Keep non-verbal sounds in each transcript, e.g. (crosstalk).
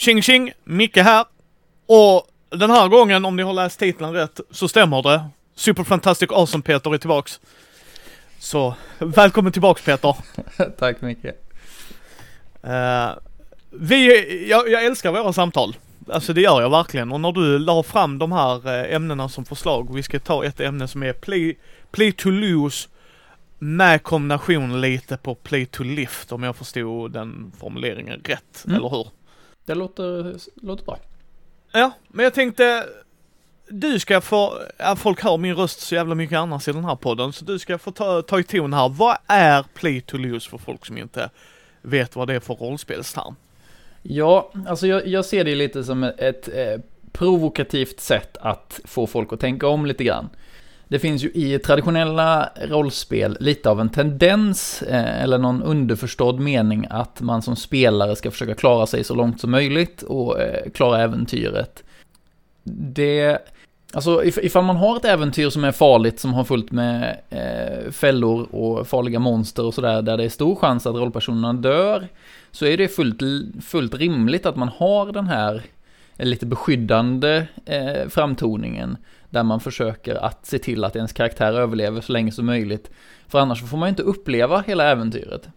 Tjing tjing! Micke här. Och den här gången, om ni har läst titeln rätt, så stämmer det. Super Fantastic Awesome Peter är tillbaks. Så, välkommen tillbaks Peter. (laughs) Tack mycket. Uh, vi, jag, jag älskar våra samtal. Alltså det gör jag verkligen. Och när du la fram de här eh, ämnena som förslag, vi ska ta ett ämne som är play, play to lose med kombination lite på play to lift om jag förstod den formuleringen rätt, mm. eller hur? Det låter, låter bra. Ja, men jag tänkte, du ska få, ja, folk hör min röst så jävla mycket annars i den här podden, så du ska få ta, ta i ton här. Vad är play to lose för folk som inte vet vad det är för rollspelsterm? Ja, alltså jag, jag ser det lite som ett, ett eh, provokativt sätt att få folk att tänka om lite grann. Det finns ju i traditionella rollspel lite av en tendens, eh, eller någon underförstådd mening, att man som spelare ska försöka klara sig så långt som möjligt och eh, klara äventyret. Det... Alltså ifall man har ett äventyr som är farligt, som har fullt med eh, fällor och farliga monster och sådär, där det är stor chans att rollpersonerna dör, så är det fullt, fullt rimligt att man har den här Eh, lite beskyddande eh, framtoningen där man försöker att se till att ens karaktär överlever så länge som möjligt. För annars får man ju inte uppleva hela äventyret.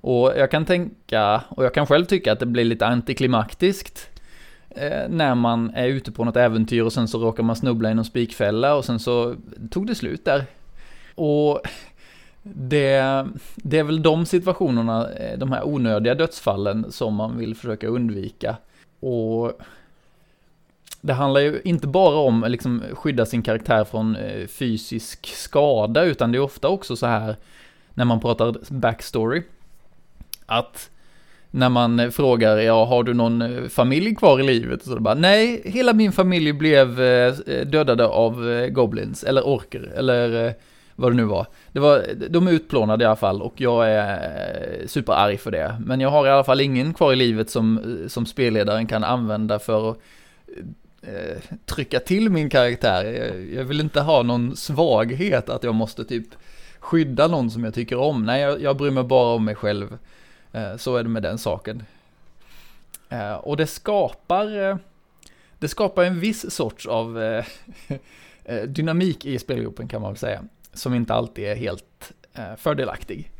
Och jag kan tänka, och jag kan själv tycka att det blir lite antiklimaktiskt eh, när man är ute på något äventyr och sen så råkar man snubbla i någon spikfälla och sen så tog det slut där. Och det, det är väl de situationerna, eh, de här onödiga dödsfallen som man vill försöka undvika. Och det handlar ju inte bara om att liksom skydda sin karaktär från eh, fysisk skada, utan det är ofta också så här när man pratar backstory, att när man eh, frågar, ja, har du någon familj kvar i livet? Så det bara, nej, hela min familj blev dödade av goblins, eller orker, eller vad det nu var. Det var, de är utplånade i alla fall och jag är eh, superarg för det. Men jag har i alla fall ingen kvar i livet som, eh, som spelledaren kan använda för att eh, eh, trycka till min karaktär. Jag, jag, vill inte ha någon svaghet att jag måste typ skydda någon som jag tycker om. Nej, jag, jag bryr mig bara om mig själv. Eh, så är det med den saken. Eh, och det skapar, eh, det skapar en viss sorts av eh, (laughs) dynamik i spelgruppen kan man väl säga. Som inte alltid är helt fördelaktig.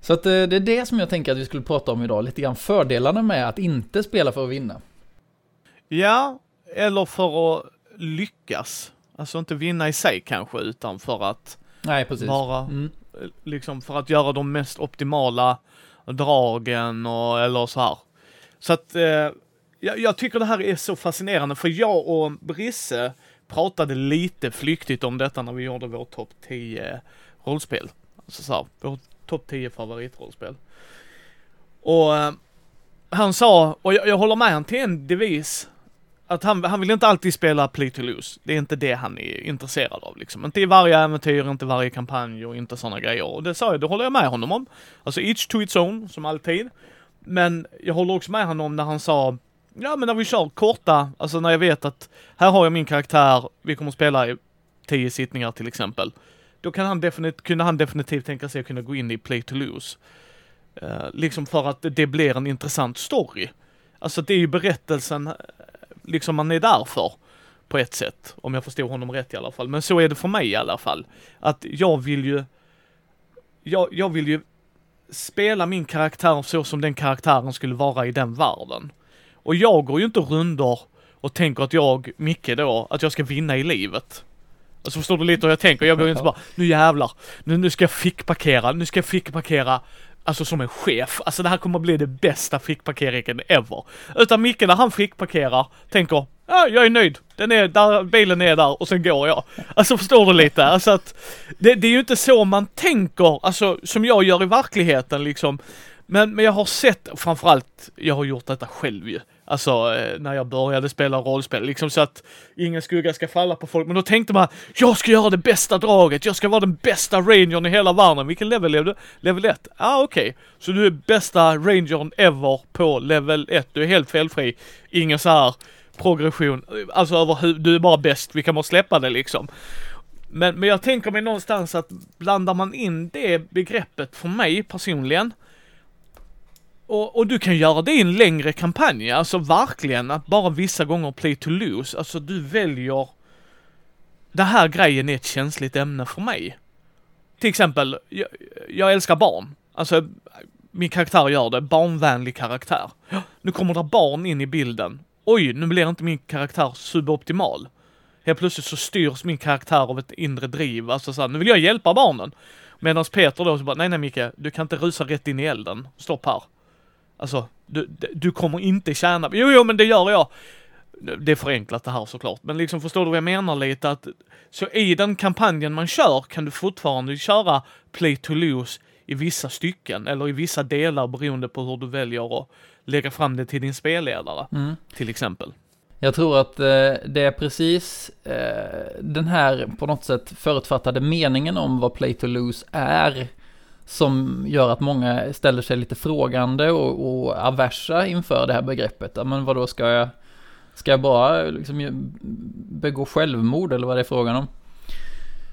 Så att det är det som jag tänker att vi skulle prata om idag, lite grann fördelarna med att inte spela för att vinna. Ja, eller för att lyckas. Alltså inte vinna i sig kanske, utan för att Nej, precis. vara, mm. liksom för att göra de mest optimala dragen och eller så här. Så att eh, jag, jag, tycker det här är så fascinerande, för jag och Brisse pratade lite flyktigt om detta när vi gjorde vår topp 10 rollspel. Alltså så här, vår topp 10 favoritrollspel. Och eh, han sa, och jag, jag håller med han till en devis, att han, han vill inte alltid spela play to lose. Det är inte det han är intresserad av liksom. Inte i varje äventyr, inte varje kampanj och inte sådana grejer. Och det sa jag, det håller jag med honom om. Alltså each to its own, som alltid. Men jag håller också med honom när han sa, ja men när vi kör korta, alltså när jag vet att här har jag min karaktär, vi kommer att spela i tio sittningar till exempel. Då kan han definitivt, kunde han definitivt tänka sig att kunna gå in i play to lose. Uh, liksom för att det blir en intressant story. Alltså det är ju berättelsen eh, liksom man är där för. På ett sätt, om jag förstår honom rätt i alla fall. Men så är det för mig i alla fall. Att jag vill ju, jag, jag vill ju spela min karaktär så som den karaktären skulle vara i den världen. Och jag går ju inte runder och tänker att jag, Micke då, att jag ska vinna i livet. Alltså förstår du lite hur jag tänker? Jag går ju inte bara, nu jävlar, nu, nu ska jag fickparkera, nu ska jag fickparkera Alltså som en chef. Alltså det här kommer bli det bästa fickparkeringen ever. Utan Micke när han fickparkerar tänker, ja jag är nöjd. Den är där, bilen är där och sen går jag. Alltså förstår du lite? Alltså att det, det är ju inte så man tänker, alltså som jag gör i verkligheten liksom. Men, men jag har sett, framförallt, jag har gjort detta själv ju. Alltså eh, när jag började spela rollspel, liksom så att ingen skugga ska falla på folk. Men då tänkte man, jag ska göra det bästa draget, jag ska vara den bästa rangern i hela världen. Vilken level är du? Level 1? Ah okej. Okay. Så du är bästa rangern ever på level 1. Du är helt felfri. Ingen så här progression, alltså över du är bara bäst, vi kan bara släppa det liksom. Men, men jag tänker mig någonstans att blandar man in det begreppet för mig personligen, och, och du kan göra det i en längre kampanj, alltså verkligen att bara vissa gånger play to lose, alltså du väljer Den här grejen är ett känsligt ämne för mig. Till exempel, jag, jag älskar barn. Alltså, min karaktär gör det. Barnvänlig karaktär. Nu kommer det barn in i bilden. Oj, nu blir inte min karaktär suboptimal. Helt plötsligt så styrs min karaktär av ett inre driv. Alltså såhär, nu vill jag hjälpa barnen. Medan Peter då så bara, nej nej Micke, du kan inte rusa rätt in i elden. Stopp här. Alltså, du, du kommer inte tjäna, jo jo men det gör jag. Det är förenklat det här såklart, men liksom förstår du vad jag menar lite att så i den kampanjen man kör kan du fortfarande köra play to lose i vissa stycken eller i vissa delar beroende på hur du väljer att lägga fram det till din spelledare, Mm. till exempel. Jag tror att eh, det är precis eh, den här på något sätt förutfattade meningen om vad play to lose är som gör att många ställer sig lite frågande och, och aversa inför det här begreppet. Men vad då ska jag, ska jag bara liksom begå självmord eller vad det är frågan om?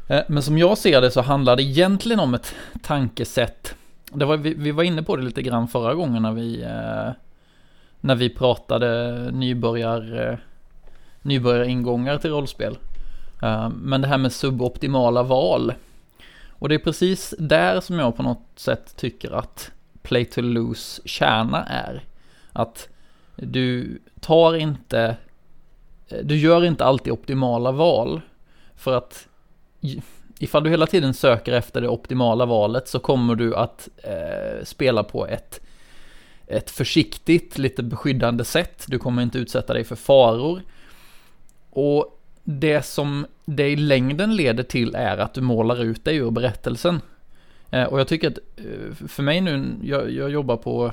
Eh, men som jag ser det så handlar det egentligen om ett tankesätt. Det var, vi, vi var inne på det lite grann förra gången när vi eh, när vi pratade nybörjar, eh, nybörjaringångar till rollspel. Men det här med suboptimala val. Och det är precis där som jag på något sätt tycker att play to lose kärna är. Att du tar inte, eh, du gör inte alltid optimala val. För att ifall du hela tiden söker efter det optimala valet så kommer du att eh, spela på ett ett försiktigt, lite beskyddande sätt. Du kommer inte utsätta dig för faror. Och det som det i längden leder till är att du målar ut dig ur berättelsen. Eh, och jag tycker att eh, för mig nu, jag, jag jobbar på,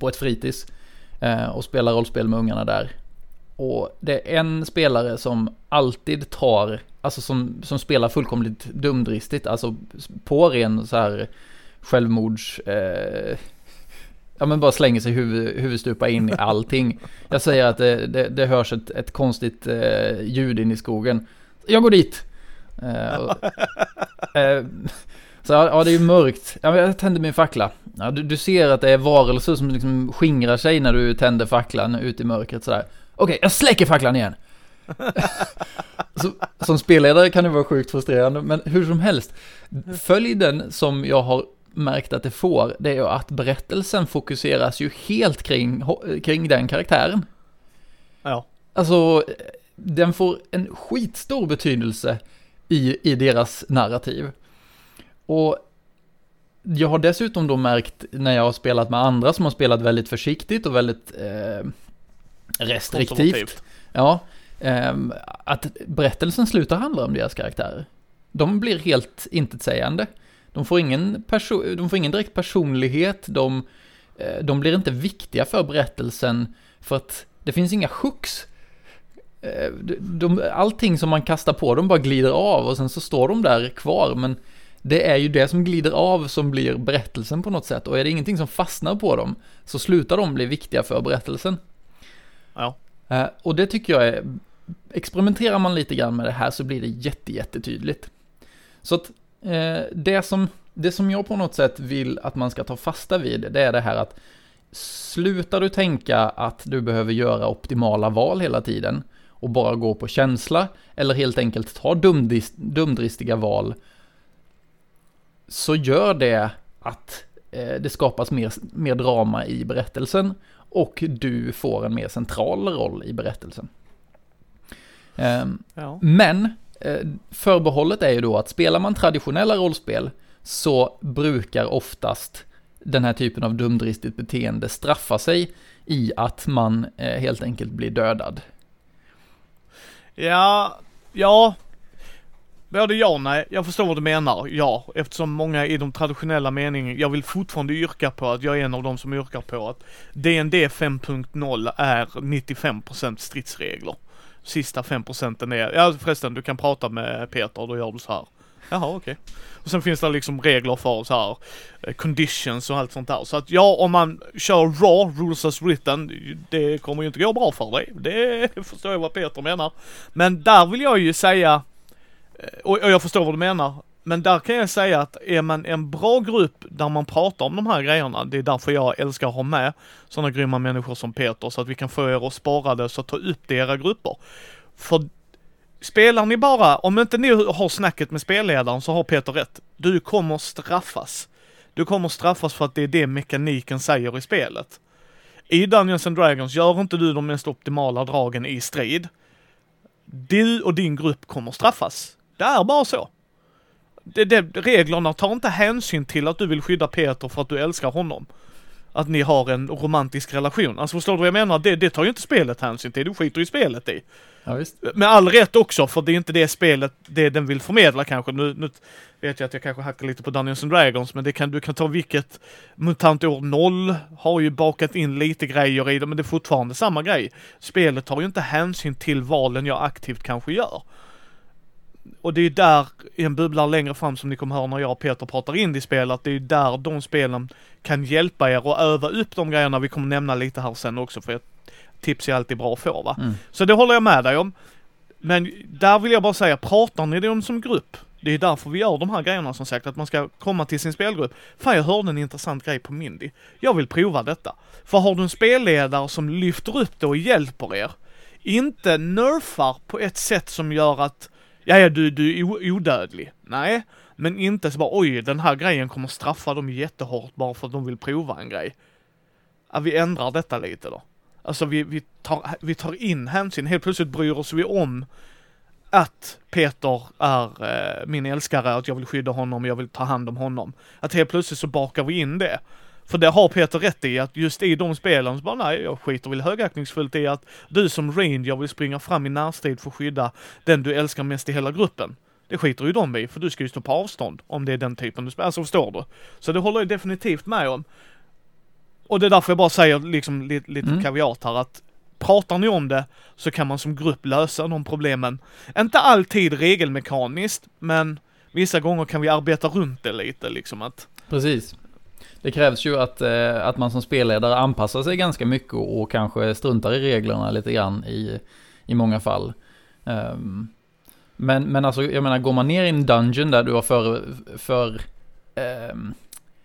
på ett fritids eh, och spelar rollspel med ungarna där. Och det är en spelare som alltid tar, alltså som, som spelar fullkomligt dumdristigt, alltså på ren så här självmords... Eh, ja men bara slänger sig huvud, huvudstupa in i (laughs) allting. Jag säger att det, det, det hörs ett, ett konstigt eh, ljud in i skogen. Jag går dit. Eh, och, (laughs) eh, så ja, det är ju mörkt. Ja, jag tänder min fackla. Ja, du, du ser att det är varelser som liksom skingrar sig när du tänder facklan ut i mörkret sådär. Okej, jag släcker facklan igen. (laughs) Så, som spelledare kan det vara sjukt frustrerande, men hur som helst. Följden som jag har märkt att det får, det är ju att berättelsen fokuseras ju helt kring, kring den karaktären. Ja. Alltså, den får en skitstor betydelse i, i deras narrativ. Och jag har dessutom då märkt när jag har spelat med andra som har spelat väldigt försiktigt och väldigt eh, restriktivt. Ja, ehm, att berättelsen slutar handla om deras karaktärer. De blir helt intetsägande. De får ingen, perso- de får ingen direkt personlighet, de, eh, de blir inte viktiga för berättelsen för att det finns inga hooks. Eh, de, allting som man kastar på dem bara glider av och sen så står de där kvar, men det är ju det som glider av som blir berättelsen på något sätt och är det ingenting som fastnar på dem så slutar de bli viktiga för berättelsen. Ja. Eh, Och det tycker jag är, experimenterar man lite grann med det här så blir det jätte, jättetydligt. Så att det, som, det som jag på något sätt vill att man ska ta fasta vid, det är det här att slutar du tänka att du behöver göra optimala val hela tiden och bara gå på känsla eller helt enkelt ta dumdris, dumdristiga val så gör det att eh, det skapas mer, mer drama i berättelsen och du får en mer central roll i berättelsen. Ehm, Ja. men eh, Eh, förbehållet är ju då att spelar man traditionella rollspel så brukar oftast den här typen av dumdristigt beteende straffa sig i att man eh, helt enkelt blir dödad. Ja, ja. Både ja och nej. Jag förstår vad du menar. Ja, eftersom många i de traditionella meningen, jag vill fortfarande yrka på att jag är en av de som yrkar på att DND 5.0 är 95% stridsregler. Sista 5 procenten är, ja förresten du kan prata med Peter, då gör du så här. Jaha okej. Och sen finns det liksom regler för så här eh, conditions och allt sånt där. Så att ja, om man kör raw, rules as written, det kommer ju inte gå bra för dig. Det (laughs) förstår jag vad Peter menar. Men där vill jag ju säga, eh, och jag förstår vad du menar, men där kan jag säga att är man en bra grupp där man pratar om de här grejerna, det är därför jag älskar att ha med sådana grymma människor som Peter, så att vi kan få er att spara det, så ta upp det i era grupper. För spelar ni bara, om inte ni har snacket med spelledaren så har Peter rätt. Du kommer straffas. Du kommer straffas för att det är det mekaniken säger i spelet. I Dungeons and Dragons gör inte du de mest optimala dragen i strid. Du och din grupp kommer straffas. Det är bara så. Det, det, reglerna tar inte hänsyn till att du vill skydda Peter för att du älskar honom. Att ni har en romantisk relation. Alltså förstår du vad jag menar? Det, det tar ju inte spelet hänsyn till. Du skiter ju spelet i. Ja, visst. Med all rätt också, för det är inte det spelet, det den vill förmedla kanske. Nu, nu vet jag att jag kanske hackar lite på Dungeons and Dragons, men det kan, du kan ta vilket MUTANT år 0 har ju bakat in lite grejer i det, men det är fortfarande samma grej. Spelet tar ju inte hänsyn till valen jag aktivt kanske gör. Och det är där, i en bubbla längre fram som ni kommer höra när jag och Peter pratar indiespel, att det är där de spelen kan hjälpa er att öva upp de grejerna vi kommer nämna lite här sen också, för tips är alltid bra att få va. Mm. Så det håller jag med dig om. Men där vill jag bara säga, pratar ni om som grupp? Det är därför vi gör de här grejerna som sagt, att man ska komma till sin spelgrupp. Fan jag hörde en intressant grej på Mindy. Jag vill prova detta. För har du en spelledare som lyfter upp det och hjälper er, inte nerfar på ett sätt som gör att, ja ja du, du är odödlig. Nej, men inte så bara oj den här grejen kommer straffa dem jättehårt bara för att de vill prova en grej. Ja, vi ändrar detta lite då. Alltså vi, vi, tar, vi tar in hänsyn, helt plötsligt bryr oss vi om att Peter är eh, min älskare, att jag vill skydda honom, jag vill ta hand om honom. Att helt plötsligt så bakar vi in det. För det har Peter rätt i, att just i de spelen så bara nej, jag skiter väl högaktningsfullt i att du som ranger vill springa fram i närstrid för att skydda den du älskar mest i hela gruppen. Det skiter ju de i, för du ska ju stå på avstånd om det är den typen du spelar, alltså förstår du? Så det håller jag definitivt med om. Och det är därför jag bara säger liksom lite, lite Mm. kaviat här att pratar ni om det så kan man som grupp lösa de problemen. Inte alltid regelmekaniskt, men vissa gånger kan vi arbeta runt det lite liksom att Precis. Det krävs ju att, eh, att man som spelledare anpassar sig ganska mycket och, och kanske struntar i reglerna lite grann i, i många fall. Ehm, men, men alltså, jag menar, går man ner i en dungeon där du har för, för, ehm,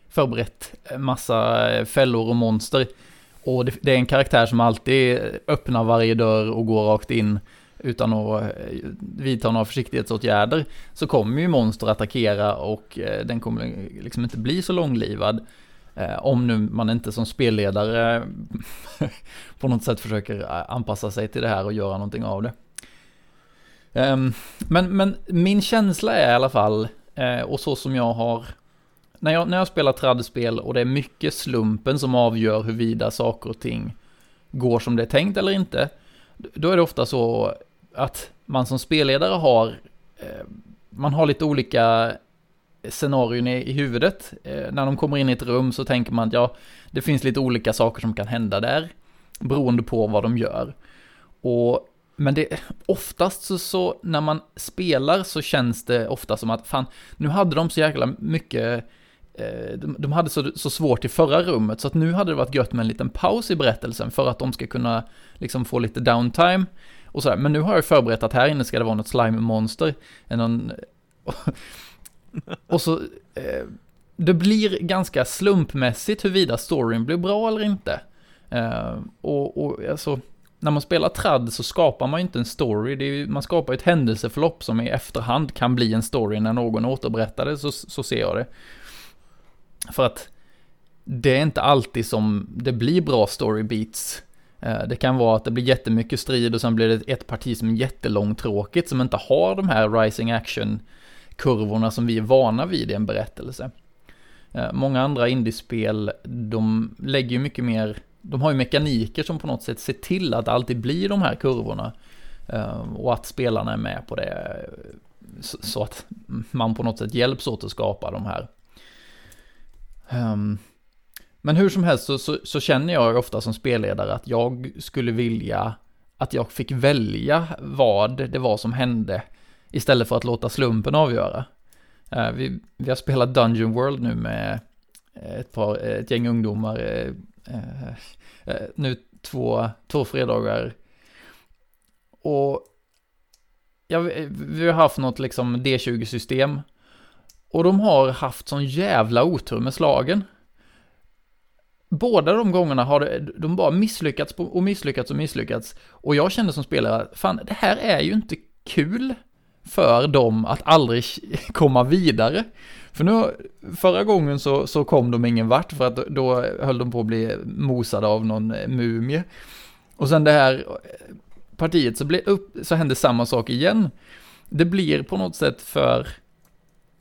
förberett en massa eh, fällor och monster och det, det är en karaktär som alltid öppnar varje dörr och går rakt in utan att eh, vidta några försiktighetsåtgärder så kommer ju monster attackera och eh, den kommer liksom inte bli så långlivad. Eh, om nu man inte som spelledare (laughs) på något sätt försöker anpassa sig till det här och göra någonting av det. Ehm, men, men min känsla är i alla fall, och så som jag har när jag, när jag spelar tradspel och det är mycket slumpen som avgör huruvida saker och ting går som det är tänkt eller inte, då är det ofta så att man som spelledare har, eh, man har lite olika scenarion i, huvudet. Eh, när de kommer in i ett rum så tänker man att ja, det finns lite olika saker som kan hända där, beroende på vad de gör. Och, men det, oftast så, så när man spelar så känns det ofta som att fan, nu hade de så jäkla mycket eh, de, de hade så, så svårt i förra rummet så att nu hade det varit gött med en liten paus i berättelsen för att de ska kunna liksom få lite downtime och sådär. Men nu har jag förberett att här inne ska det vara något slime-monster. Någon, (laughs) och så, eh, det blir ganska slumpmässigt huruvida storyn blir bra eller inte. Eh, och, och alltså, när man spelar trad så skapar man ju inte en story, ju, man skapar ett händelseförlopp som i efterhand kan bli en story när någon återberättar det, så, så ser jag det. För att det är inte alltid som det blir bra story beats. Eh, det kan vara att det blir jättemycket strid och sen blir det ett parti som är jättelångtråkigt som inte har de här rising action kurvorna som vi är vana vid i en berättelse. Eh, många andra indiespel, de lägger ju mycket mer, de har ju mekaniker som på något sätt ser till att det alltid blir de här kurvorna. Eh, och att spelarna är med på det. Så att man på något sätt hjälps åt att skapa de här. Ehm, men hur som helst så, så, så känner jag ofta som spelledare att jag skulle vilja att jag fick välja vad det var som hände istället för att låta slumpen avgöra. Eh, vi, vi har spelat Dungeon World nu med eh, ett, par, eh, ett gäng ungdomar nu två, två fredagar. Och ja, vi, vi har haft något liksom D20-system Och de har haft sån jävla otur med slagen. Båda de gångerna har de bara misslyckats och misslyckats och misslyckats. Och jag kände som spelare, fan det här är ju inte kul för dem att aldrig (laughs) komma vidare. För nu, förra gången så, så kom de ingen vart för att då höll de på att bli mosade av någon eh, mumie. Och sen det här eh, partiet så, upp, så hände samma sak igen. Det blir på något sätt för,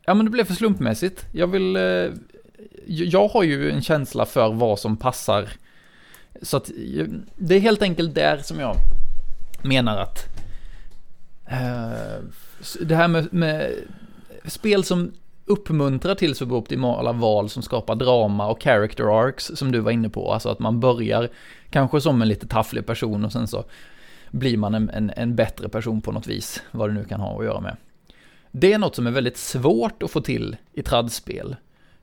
ja men det blev för slumpmässigt. Jag vill, eh, jag har ju en känsla för vad som passar. Så att det är helt enkelt där som jag menar att eh, det här med, med spel som uppmuntrar till suboptimala val som skapar drama och character arcs som du var inne på. Alltså att man börjar kanske som en lite tafflig person och sen så blir man en, en, en bättre person på något vis, vad det nu kan ha att göra med. Det är något som är väldigt svårt att få till i tradspel.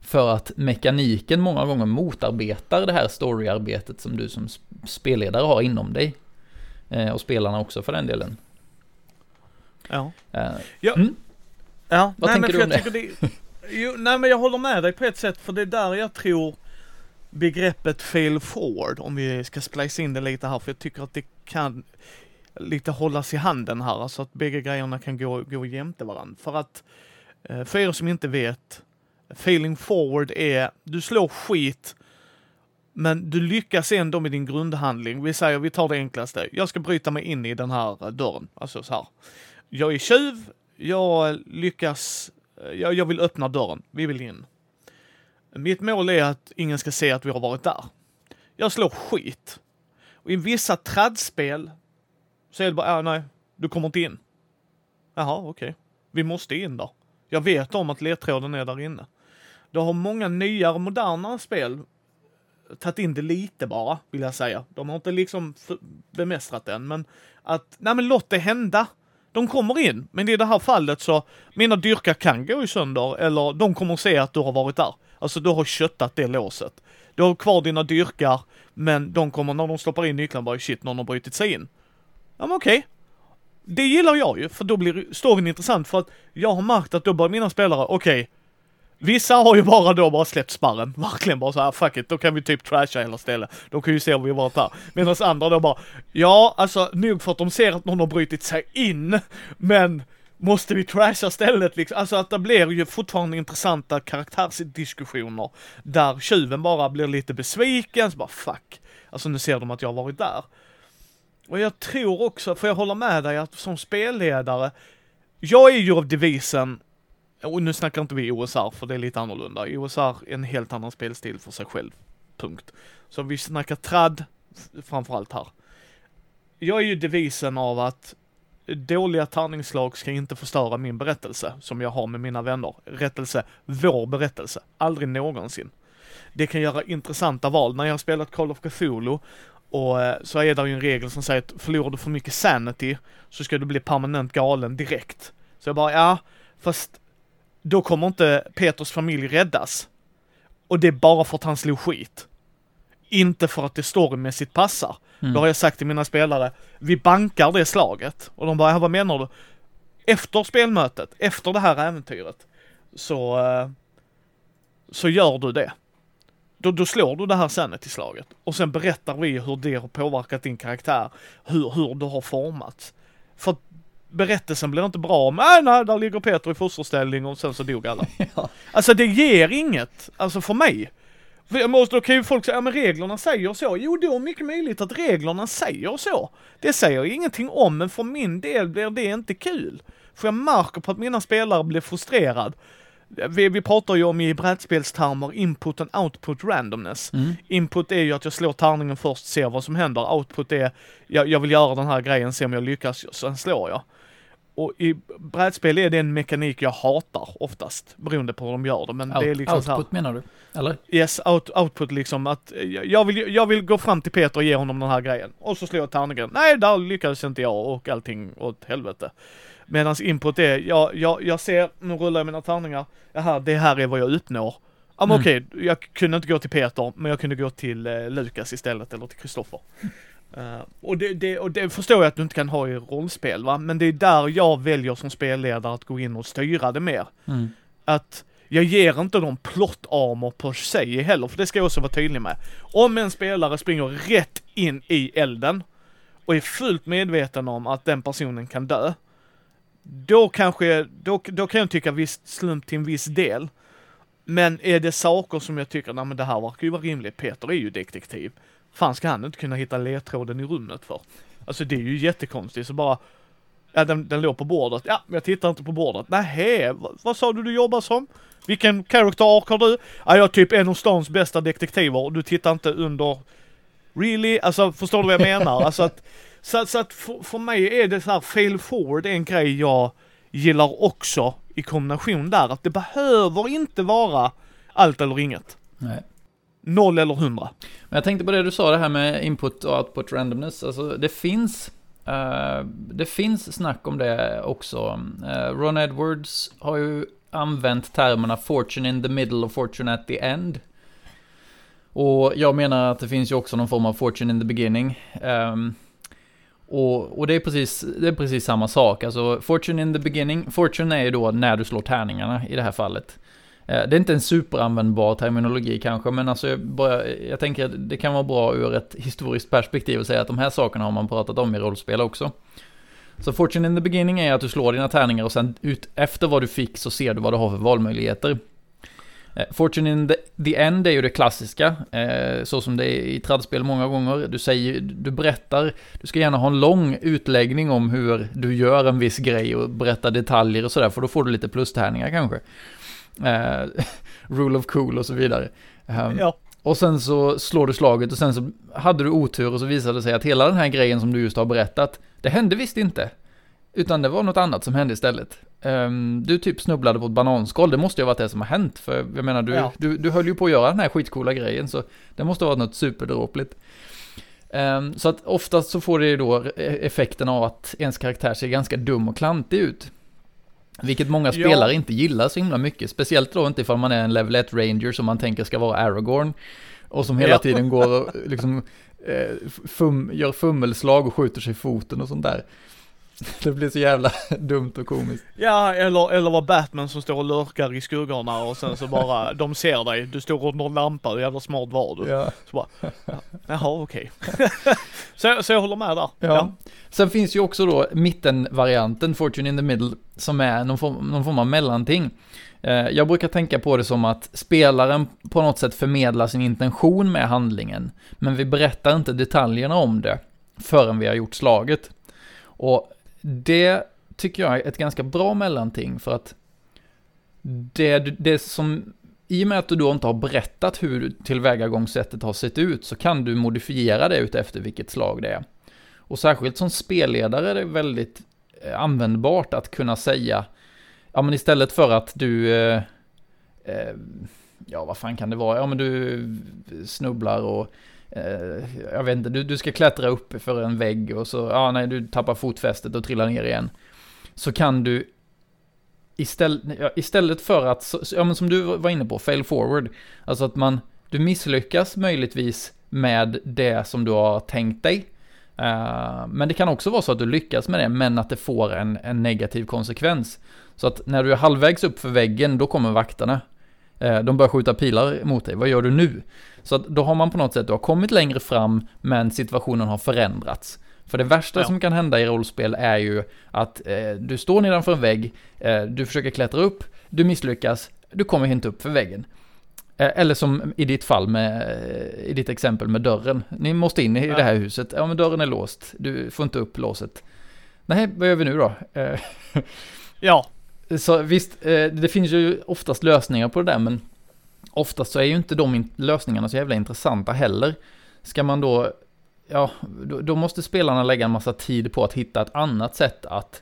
För att mekaniken många gånger motarbetar det här storyarbetet som du som spelledare har inom dig. Eh, och spelarna också för den delen. Ja. Eh, ja. Mm? ja. Vad nej, tänker men du om det? det? Jo, nej men jag håller med dig på ett sätt, för det är där jag tror begreppet fail forward, om vi ska splice in det lite här, för jag tycker att det kan lite hållas i handen här, alltså att bägge grejerna kan gå, gå jämte varandra. För att, eh, för er som inte vet, failing forward är, du slår skit, men du lyckas ändå med din grundhandling. Vi säger, vi tar det enklaste. Jag ska bryta mig in i den här eh, dörren. Alltså så här. Jag är tjuv, jag lyckas, eh, jag, jag vill öppna dörren, vi vill in. Mitt mål är att ingen ska se att vi har varit där. Jag slår skit. Och i vissa tradspel så är det bara, ah, nej, du kommer inte in. Jaha, okej. Okay. Vi måste in då. Jag vet om att ledtråden är där inne. Då har många nyare, modernare spel tagit in det lite bara, vill jag säga. De har inte liksom bemästrat den, men att, nej men låt det hända. De kommer in, men i det här fallet så, mina dyrkar kan gå i sönder, eller de kommer se att du har varit där. Alltså du har köttat det låset. Du har kvar dina dyrkar, men de kommer när de stoppar in nycklarna bara shit, någon har brutit sig in. Ja men okej. Okay. Det gillar jag ju, för då blir storyn intressant för att jag har märkt att då börjar mina spelare, okej, okay, Vissa har ju bara då bara släppt sparren, verkligen bara så här, fuck it, då kan vi typ trasha hela stället. De kan ju se om vi varit där. Medan andra då bara, ja alltså nog för att de ser att någon har brutit sig in, men måste vi trasha stället liksom? Alltså att det blir ju fortfarande intressanta karaktärsdiskussioner där tjuven bara blir lite besviken, så bara fuck. Alltså nu ser de att jag har varit där. Och jag tror också, för jag håller med dig att som spelledare, jag är ju av devisen, och nu snackar inte vi OSR för det är lite annorlunda. OSR är en helt annan spelstil för sig själv. Punkt. Så vi snackar trad framförallt här. Jag är ju devisen av att dåliga tärningsslag ska inte förstöra min berättelse som jag har med mina vänner. Rättelse, vår berättelse. Aldrig någonsin. Det kan göra intressanta val. När jag har spelat Call of Cthulhu och eh, så är det ju en regel som säger att förlorar du för mycket sanity så ska du bli permanent galen direkt. Så jag bara, ja, fast då kommer inte Peters familj räddas. Och det är bara för att han slog skit. Inte för att det storymässigt passar. Mm. Då har jag sagt till mina spelare, vi bankar det slaget. Och de bara, vad menar du? Efter spelmötet, efter det här äventyret, så, eh, så gör du det. Då, då slår du det här sanity-slaget. Och sen berättar vi hur det har påverkat din karaktär, hur, hur du har formats. För berättelsen blir inte bra om, nej, nej, där ligger Peter i fosterställning och sen så dog alla. (laughs) ja. Alltså det ger inget, alltså för mig. För då kan ju folk säga, ja men reglerna säger så. Jo, det är mycket möjligt att reglerna säger så. Det säger ingenting om, men för min del blir det inte kul. För jag märker på att mina spelare blir frustrerade. Vi, vi pratar ju om i brädspelstermer input and output randomness. Mm. Input är ju att jag slår tärningen först, ser vad som händer. Output är, jag, jag vill göra den här grejen, se om jag lyckas, sen slår jag. Och i brädspel är det en mekanik jag hatar oftast, beroende på hur de gör det. Men out, det är liksom output menar du? Eller? Yes, out, output liksom att jag vill, jag vill gå fram till Peter och ge honom den här grejen. Och så slår jag tärningen. Nej, där lyckades inte jag och allting åt helvete. Medan input är, jag, jag, jag ser, nu rullar jag mina tärningar. Jaha, det här är vad jag uppnår. Ja men mm. okej, jag kunde inte gå till Peter, men jag kunde gå till eh, Lukas istället, eller till Kristoffer. Uh, och, det, det, och det förstår jag att du inte kan ha i rollspel va, men det är där jag väljer som spelledare att gå in och styra det mer. Mm. Att jag ger inte dem plot armor på sig heller, för det ska jag också vara tydlig med. Om en spelare springer rätt in i elden och är fullt medveten om att den personen kan dö, då kanske, då, då kan jag tycka visst slump till en viss del. Men är det saker som jag tycker, nej men det här verkar ju vara rimligt, Peter är ju detektiv. Fan ska han inte kunna hitta ledtråden i rummet för? Alltså det är ju jättekonstigt, så bara, ja den, den låg på bordet, ja men jag tittar inte på bordet. Nähä, vad, vad sa du du jobbar som? Vilken character arc har du? Ja, jag är typ en av stans bästa detektiver och du tittar inte under... Really? Alltså förstår du vad jag menar? Alltså att, så, så att för, för mig är det så här, fail forward är en grej jag gillar också i kombination där. Att det behöver inte vara allt eller inget. Nej. Noll eller hundra. Men jag tänkte på det du sa, det här med input och output randomness. Alltså det finns, uh, det finns snack om det också. Uh, Ron Edwards har ju använt termerna fortune in the middle och fortune at the end. Och jag menar att det finns ju också någon form av fortune in the beginning. Um, och, och det, är precis, det är precis samma sak. Alltså, fortune in the beginning, fortune är ju då när du slår tärningarna i det här fallet. Eh, det är inte en superanvändbar terminologi kanske, men alltså jag, bara, jag tänker att det kan vara bra ur ett historiskt perspektiv att säga att de här sakerna har man pratat om i rollspel också. Så fortune in the beginning är att du slår dina tärningar och sen ut efter vad du fick så ser du vad du har för valmöjligheter. Eh, fortune in the, the end är ju det klassiska, eh, så som det är i tradspel många gånger. Du säger, du berättar, du ska gärna ha en lång utläggning om hur du gör en viss grej och berätta detaljer och sådär, för då får du lite plustärningar kanske. Eh, (laughs) rule of cool och så vidare. Um, ja. Och sen så slår du slaget och sen så hade du otur och så visade det sig att hela den här grejen som du just har berättat, det hände visst inte. Utan det var något annat som hände istället. Um, du typ snubblade på ett bananskal, det måste ju ha varit det som har hänt. För jag menar, du, ja. du, du höll ju på att göra den här skitcoola grejen, så det måste ha varit något superdråpligt. Um, så att oftast så får det ju då effekten av att ens karaktär ser ganska dum och klantig ut. Vilket många spelare ja. inte gillar så himla mycket. Speciellt då inte ifall man är en level 1 ranger som man tänker ska vara Aragorn. Och som hela ja. tiden går och liksom eh, fum, gör fummelslag och skjuter sig i foten och sånt där. (laughs) Det blir så jävla dumt och komiskt. Ja, eller, eller var Batman som står och lurkar i skuggorna och sen så bara, (laughs) de ser dig, du står under en lampa, hur jävla smart var du? Ja. Så bara, jaha okej. Okay. (laughs) så, så jag håller med där. Ja. ja. Sen finns ju också då mittenvarianten, Fortune in the middle, som är någon form, någon form av mellanting. Eh, jag brukar tänka på det som att spelaren på något sätt förmedlar sin intention med handlingen, men vi berättar inte detaljerna om det förrän vi har gjort slaget. Och det tycker jag är ett ganska bra mellanting för att det, det som, i och med att du då inte har berättat hur tillvägagångssättet har sett ut så kan du modifiera det utefter vilket slag det är. Och särskilt som spelledare är det väldigt eh, användbart att kunna säga, ja men istället för att du, eh, eh, ja vad fan kan det vara, ja men du eh, snubblar och Eh, jag vet inte, du, du ska klättra upp för en vägg och så, ja nej, du tappar fotfästet och trillar ner igen. Så kan du istället, ja, istället för att, ja men som du var inne på, fail forward, alltså att man, du misslyckas möjligtvis med det som du har tänkt dig. Uh, men det kan också vara så att du lyckas med det, men att det får en, en negativ konsekvens. Så att när du är halvvägs upp för väggen, då kommer vakterna. Uh, de börjar skjuta pilar mot dig, vad gör du nu? Så att då har man på något sätt, du har kommit längre fram, men situationen har förändrats. För det värsta ja. som kan hända i rollspel är ju att eh, du står nedanför en vägg, eh, du försöker klättra upp, du misslyckas, du kommer inte upp för väggen. Eh, eller som i ditt fall med, eh, i ditt exempel med dörren. Ni måste in i ja. det här huset, ja men dörren är låst, du får inte upp låset. Nej, vad gör vi nu då? Eh, (laughs) ja. Så visst, eh, det finns ju oftast lösningar på det där, men oftast så är ju inte de lösningarna så jävla intressanta heller. Ska man då, ja, då, måste spelarna lägga en massa tid på att hitta ett annat sätt att,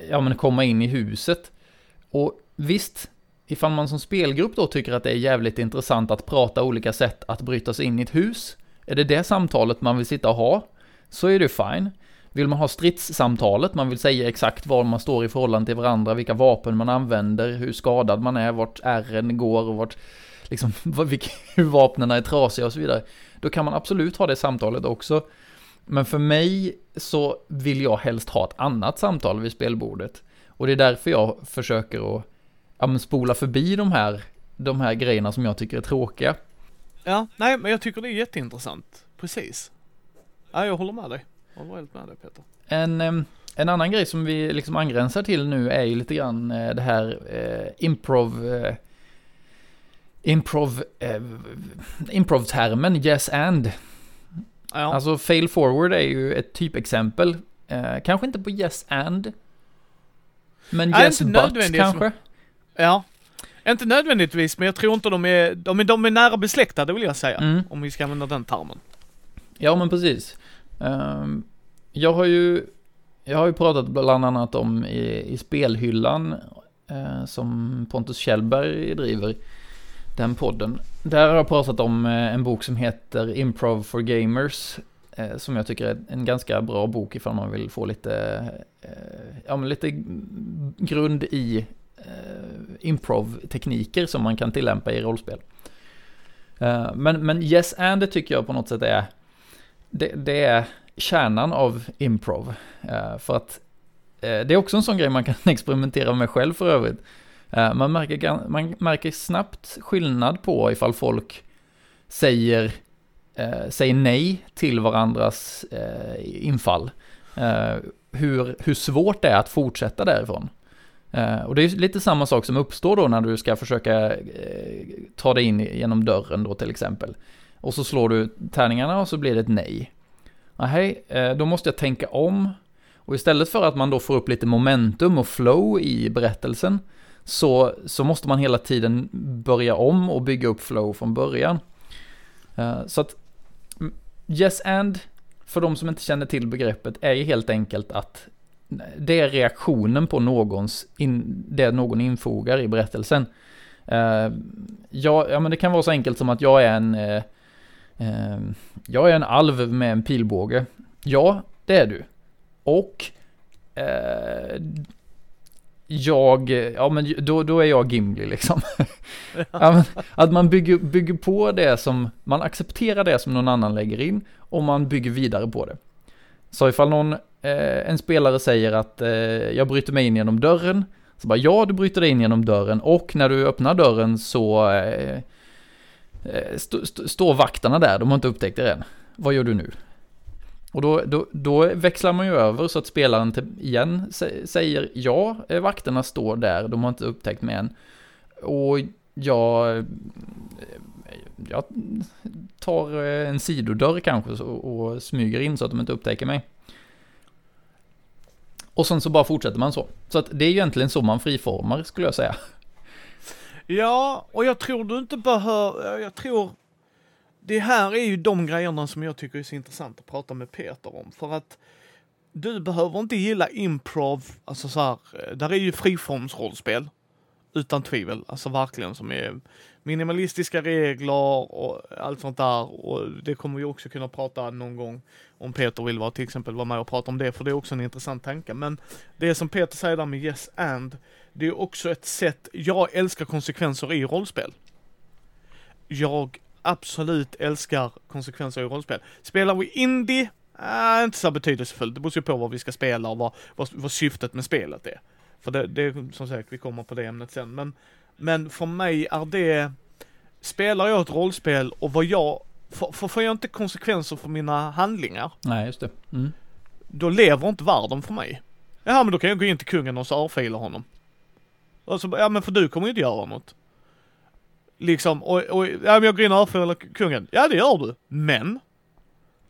eh, ja men komma in i huset. Och visst, ifall man som spelgrupp då tycker att det är jävligt intressant att prata olika sätt att bryta sig in i ett hus, är det det samtalet man vill sitta och ha, så är det fine. Vill man ha stridssamtalet, man vill säga exakt var man står i förhållande till varandra, vilka vapen man använder, hur skadad man är, vart ärren går och vart, liksom, (laughs) hur vapnen är trasiga och så vidare. Då kan man absolut ha det samtalet också. Men för mig så vill jag helst ha ett annat samtal vid spelbordet. Och det är därför jag försöker att ja, men spola förbi de här, de här grejerna som jag tycker är tråkiga. Ja, nej, men jag tycker det är jätteintressant. Precis. Ja, jag håller med dig. Håller helt med dig Peter. En, en annan grej som vi liksom angränsar till nu är ju lite grann eh, det här eh, improv... Eh, improv... Eh, improv-termen yes and. Ja, Alltså fail forward är ju ett typexempel. Eh, kanske inte på yes and. Men Nej, yes but som- kanske. ja. Inte nödvändigtvis, men jag tror inte de är, de är, de är nära besläktade vill jag säga. Mm. Om vi ska använda den termen. Ja, men precis. Ehm, jag har ju, jag har ju pratat bland annat om i, i spelhyllan eh, som Pontus Kjellberg driver, den podden. Där har jag pratat om eh, en bok som heter Improv for Gamers, eh, som jag tycker är en ganska bra bok ifall man vill få lite, ja men lite grund i improv-tekniker som man kan tillämpa i rollspel. Men, men Yes and det tycker jag på något sätt är det, det är kärnan av improv. Eh, för att eh, det är också en sån grej man kan (laughs) experimentera med själv för övrigt. Eh, man, märker, man märker snabbt skillnad på ifall folk säger, säger nej till varandras infall. Hur, hur svårt det är att fortsätta därifrån. Och det är lite samma sak som uppstår då när du ska försöka ta dig in genom dörren då till exempel. Och så slår du tärningarna och så blir det ett nej. Nej, eh, då måste jag tänka om. Och istället för att man då får upp lite momentum och flow i berättelsen så, så måste man hela tiden börja om och bygga upp flow från början. Eh, så att mm, yes and, för de som inte känner till begreppet, är ju helt enkelt att det är reaktionen på någons, in, det någon infogar i berättelsen. Eh, ja, ja, men det kan vara så enkelt som att jag är en, jag är en alv med en pilbåge. Ja, det är du. Och eh, jag, ja men då, då är jag Gimli liksom. (laughs) ja, att man bygger, bygger på det som, man accepterar det som någon annan lägger in och man bygger vidare på det. Så ifall någon, eh, en spelare säger att eh, jag bryter mig in genom dörren, så bara ja, du bryter dig in genom dörren och när du öppnar dörren så eh, Eh, st- st- står vakterna där, de har inte upptäckt det än. Vad gör du nu? Och då, då, då växlar man ju över så att spelaren till, igen säger ja, eh, vakterna står där, de har inte upptäckt mig än. Och jag, eh, jag tar en sidodörr kanske och, och smyger in så att de inte upptäcker mig. Och sen så bara fortsätter man så. Så att det är ju egentligen så man friformar skulle jag säga. Ja, och jag tror du inte behöver, jag tror det här är ju de grejerna som jag tycker är så intressant att prata med Peter om. För att du behöver inte gilla improv, alltså så här, eh, där är ju friformsrollspel. Utan tvivel, alltså verkligen som är minimalistiska regler och allt sånt där. Och det kommer vi också kunna prata någon gång om Peter vill vara till exempel vara med och prata om det, för det är också en intressant tanke. Men det som Peter säger där med yes and, det är också ett sätt, jag älskar konsekvenser i rollspel. Jag absolut älskar konsekvenser i rollspel. Spelar vi indie, äh, inte så betydelsefullt. Det beror ju på vad vi ska spela och vad, vad, vad syftet med spelet är. För det, det är som sagt, vi kommer på det ämnet sen. Men, men för mig är det, spelar jag ett rollspel och vad jag, för, för får jag inte konsekvenser för mina handlingar, Nej, just det. Mm. då lever inte världen för mig. Ja men då kan jag gå in till kungen och så avfila honom. Och så, ja men för du kommer ju inte göra något. Liksom, och, och ja men jag går in och avfilar kungen. Ja det gör du, men.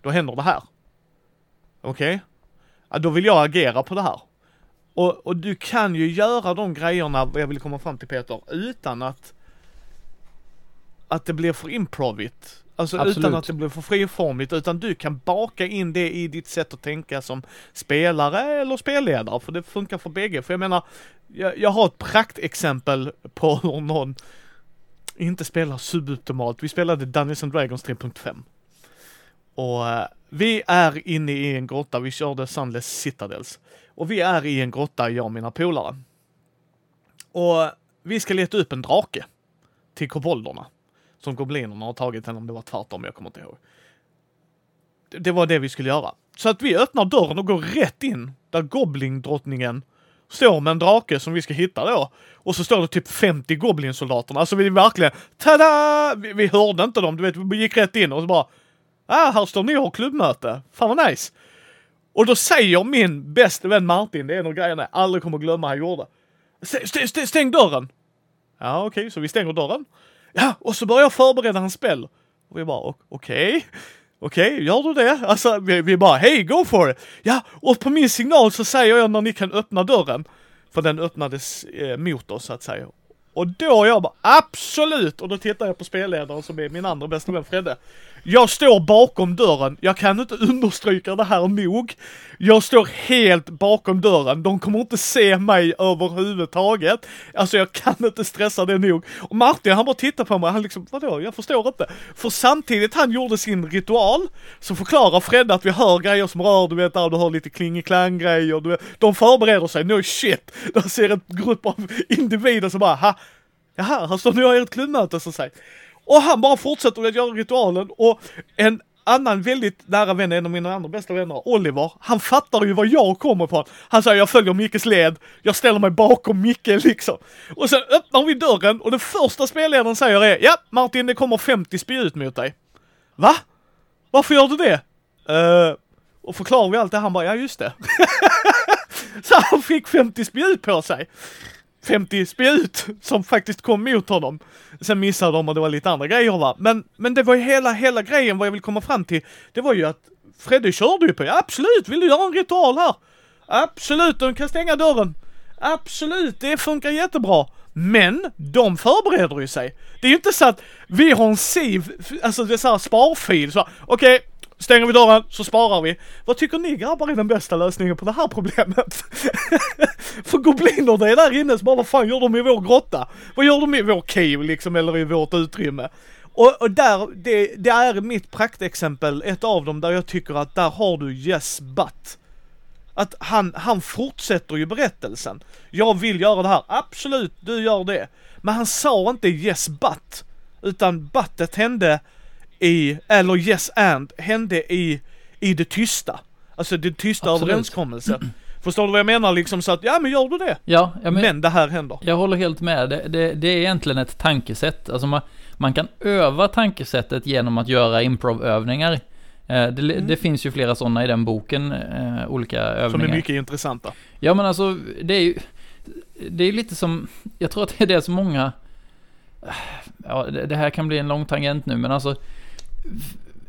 Då händer det här. Okej? Ja, då vill jag agera på det här. Och, och du kan ju göra de grejerna, vad jag vill komma fram till Peter, utan att att det blir för improvigt. Alltså Absolut. utan att det blir för friformigt, utan du kan baka in det i ditt sätt att tänka som spelare eller spelledare, för det funkar för bägge. För jag menar, jag, jag har ett praktexempel på hur någon inte spelar suboptimalt. Vi spelade Dungeons and Dragons 3.5. Och eh, vi är inne i en grotta, vi körde Sunless Citadels. Och vi är i en grotta, jag och mina polare. Och vi ska leta upp en drake till kobolderna. Som goblinerna har tagit, eller om det var tvärtom, jag kommer inte ihåg. Det, det var det vi skulle göra. Så att vi öppnar dörren och går rätt in där goblindrottningen står med en drake som vi ska hitta då. Och så står det typ 50 goblinsoldaterna. Alltså vi verkligen, tada! Vi, vi hörde inte dem, du vet, vi gick rätt in och så bara, ah, här står ni och har klubbmöte. Fan vad nice. Och då säger min bästa vän Martin, det är en av grejerna jag aldrig kommer glömma han gjorde. Stäng, stäng, stäng dörren! Ja, okej, okay, så vi stänger dörren. Ja, och så börjar jag förbereda hans spel. Och vi bara, okej. Okay. Okej, okay, gör du det? Alltså, vi, vi bara, hej, go for it! Ja, och på min signal så säger jag när ni kan öppna dörren. För den öppnades eh, mot oss så att säga. Och då jag bara absolut! Och då tittar jag på spelledaren som är min andra bästa vän Fredde. Jag står bakom dörren. Jag kan inte understryka det här nog. Jag står helt bakom dörren. De kommer inte se mig överhuvudtaget. Alltså jag kan inte stressa det nog. Och Martin han bara tittar på mig. Han liksom, vadå? Jag förstår inte. För samtidigt han gjorde sin ritual så förklarar Fredde att vi hör grejer som rör, du vet där du hör lite klingeklang grejer. Du vet, de förbereder sig. No shit! De ser en grupp av individer som bara, ha, jaha, här står ni och har ert klubbmöte så säg. Och han bara fortsätter att göra ritualen och en annan väldigt nära vän, en av mina andra bästa vänner, Oliver, han fattar ju var jag kommer ifrån. Han säger jag följer Mickes led, jag ställer mig bakom Micke liksom. Och sen öppnar vi dörren och det första spelledaren säger är ja Martin det kommer 50 spjut mot dig. Va? Varför gör du det? Uh, och förklarar vi allt det, han bara ja just det. (laughs) Så han fick 50 spjut på sig. 50 spjut som faktiskt kom mot honom. Sen missade de och det var lite andra grejer va. Men, men det var ju hela, hela grejen vad jag vill komma fram till. Det var ju att Freddy körde ju på, ja, absolut, vill du göra en ritual här? Absolut, de kan stänga dörren. Absolut, det funkar jättebra. Men de förbereder ju sig. Det är ju inte så att vi har en Siv, alltså det är så här sparfil så okej, okay, stänger vi dörren så sparar vi. Vad tycker ni grabbar är den bästa lösningen på det här problemet? (laughs) För gobliner det är där inne så bara vad fan gör de i vår grotta? Vad gör de i vår cave liksom eller i vårt utrymme? Och, och där, det, det, är mitt praktexempel, ett av dem där jag tycker att där har du yes but. Att han, han fortsätter ju berättelsen. Jag vill göra det här, absolut du gör det. Men han sa inte yes but. Utan butet hände i, eller yes and, hände i, i det tysta. Alltså det tysta Absolut. överenskommelsen. Förstår du vad jag menar liksom så att, ja men gör du det? Ja, men, men det här händer. Jag håller helt med. Det, det, det är egentligen ett tankesätt. Alltså man, man kan öva tankesättet genom att göra improvövningar. Eh, det, mm. det, finns ju flera sådana i den boken, eh, olika övningar. Som är mycket intressanta. Ja men alltså, det är ju, det är lite som, jag tror att det är det som många, ja det, det här kan bli en lång tangent nu men alltså,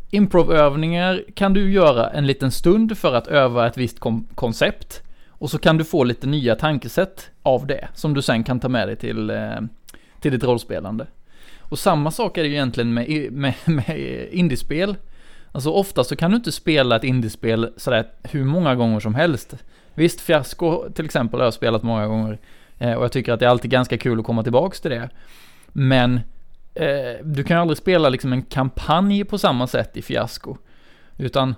improvövningar kan du göra en liten stund för att öva ett visst koncept. Och så kan du få lite nya tankesätt av det, som du sen kan ta med dig till, eh, till ditt rollspelande. Och samma sak är det ju egentligen med, med, (laughs) med indiespel. Alltså ofta så kan du inte spela ett indiespel sådär hur många gånger som helst. Visst, Fiasko till exempel har jag spelat många gånger. Eh, och jag tycker att det är alltid ganska kul att komma tillbaks till det. Men eh, du kan ju aldrig spela liksom en kampanj på samma sätt i fiasko. Utan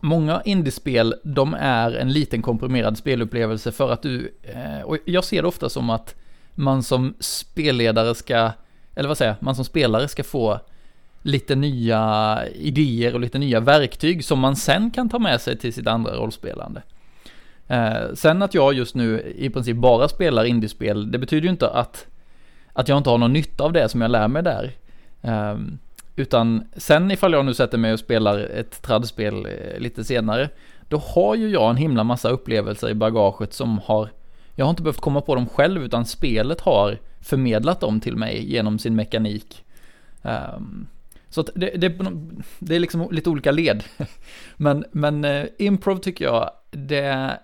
många indiespel, de är en liten komprimerad spelupplevelse för att du, eh, och jag ser det ofta som att man som spelledare ska, eller vad säger jag, man som spelare ska få lite nya idéer och lite nya verktyg som man sen kan ta med sig till sitt andra rollspelande. Eh, sen att jag just nu i princip bara spelar indiespel, det betyder ju inte att att jag inte har någon nytta av det som jag lär mig där. Um, utan sen ifall jag nu sätter mig och spelar ett tradspel eh, lite senare, då har ju jag en himla massa upplevelser i bagaget som har, jag har inte behövt komma på dem själv, utan spelet har förmedlat dem till mig genom sin mekanik. Um, så det, det, det, är liksom lite olika led. (laughs) men, men eh, improv tycker jag, det,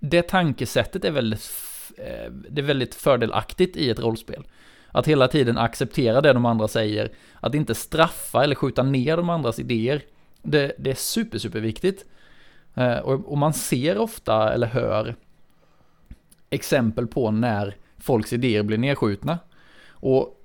det tankesättet är väldigt, eh, det är väldigt fördelaktigt i ett rollspel. Att hela tiden acceptera det de andra säger. Att inte straffa eller skjuta ner de andras idéer. Det, det är super, super viktigt. Eh, och, och man ser ofta eller hör exempel på när folks idéer blir nedskjutna. Och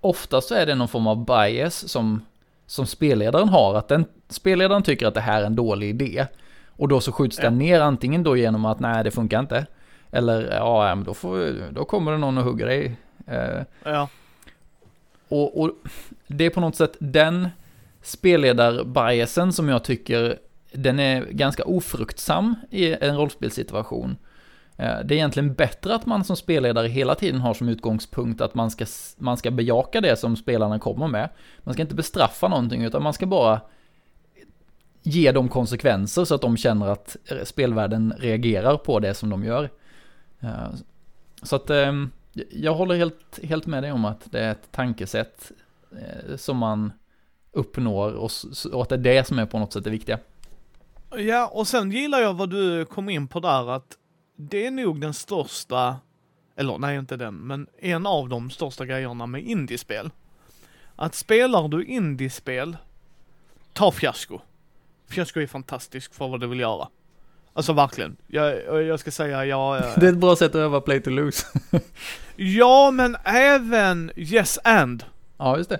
oftast så är det någon form av bias som, som spelledaren har. Att den spelledaren tycker att det här är en dålig idé. Och då så skjuts den ner antingen då genom att nej det funkar inte. Eller ja, då, får, då kommer det någon och hugger dig ja. Och, och, det är på något sätt den spelledarbiasen som jag tycker den är ganska ofruktsam i en rollspelssituation. Eh, det är egentligen bättre att man som spelledare hela tiden har som utgångspunkt att man ska, man ska bejaka det som spelarna kommer med. Man ska inte bestraffa någonting utan man ska bara ge dem konsekvenser så att de känner att spelvärlden reagerar på det som de gör. Eh, så att ehm, jag håller helt, helt med dig om att det är ett tankesätt eh, som man uppnår och, och att det är det som är på något sätt det viktiga. Ja, och sen gillar jag vad du kom in på där att det är nog den största, eller nej inte den, men en av de största grejerna med indiespel. Att spelar du indiespel, ta fiasko. Fiasko är fantastisk för vad du vill göra. Alltså verkligen. Jag, jag ska säga, jag... (laughs) Det är ett bra sätt att öva play to lose. (laughs) ja, men även yes and. Ja, just det.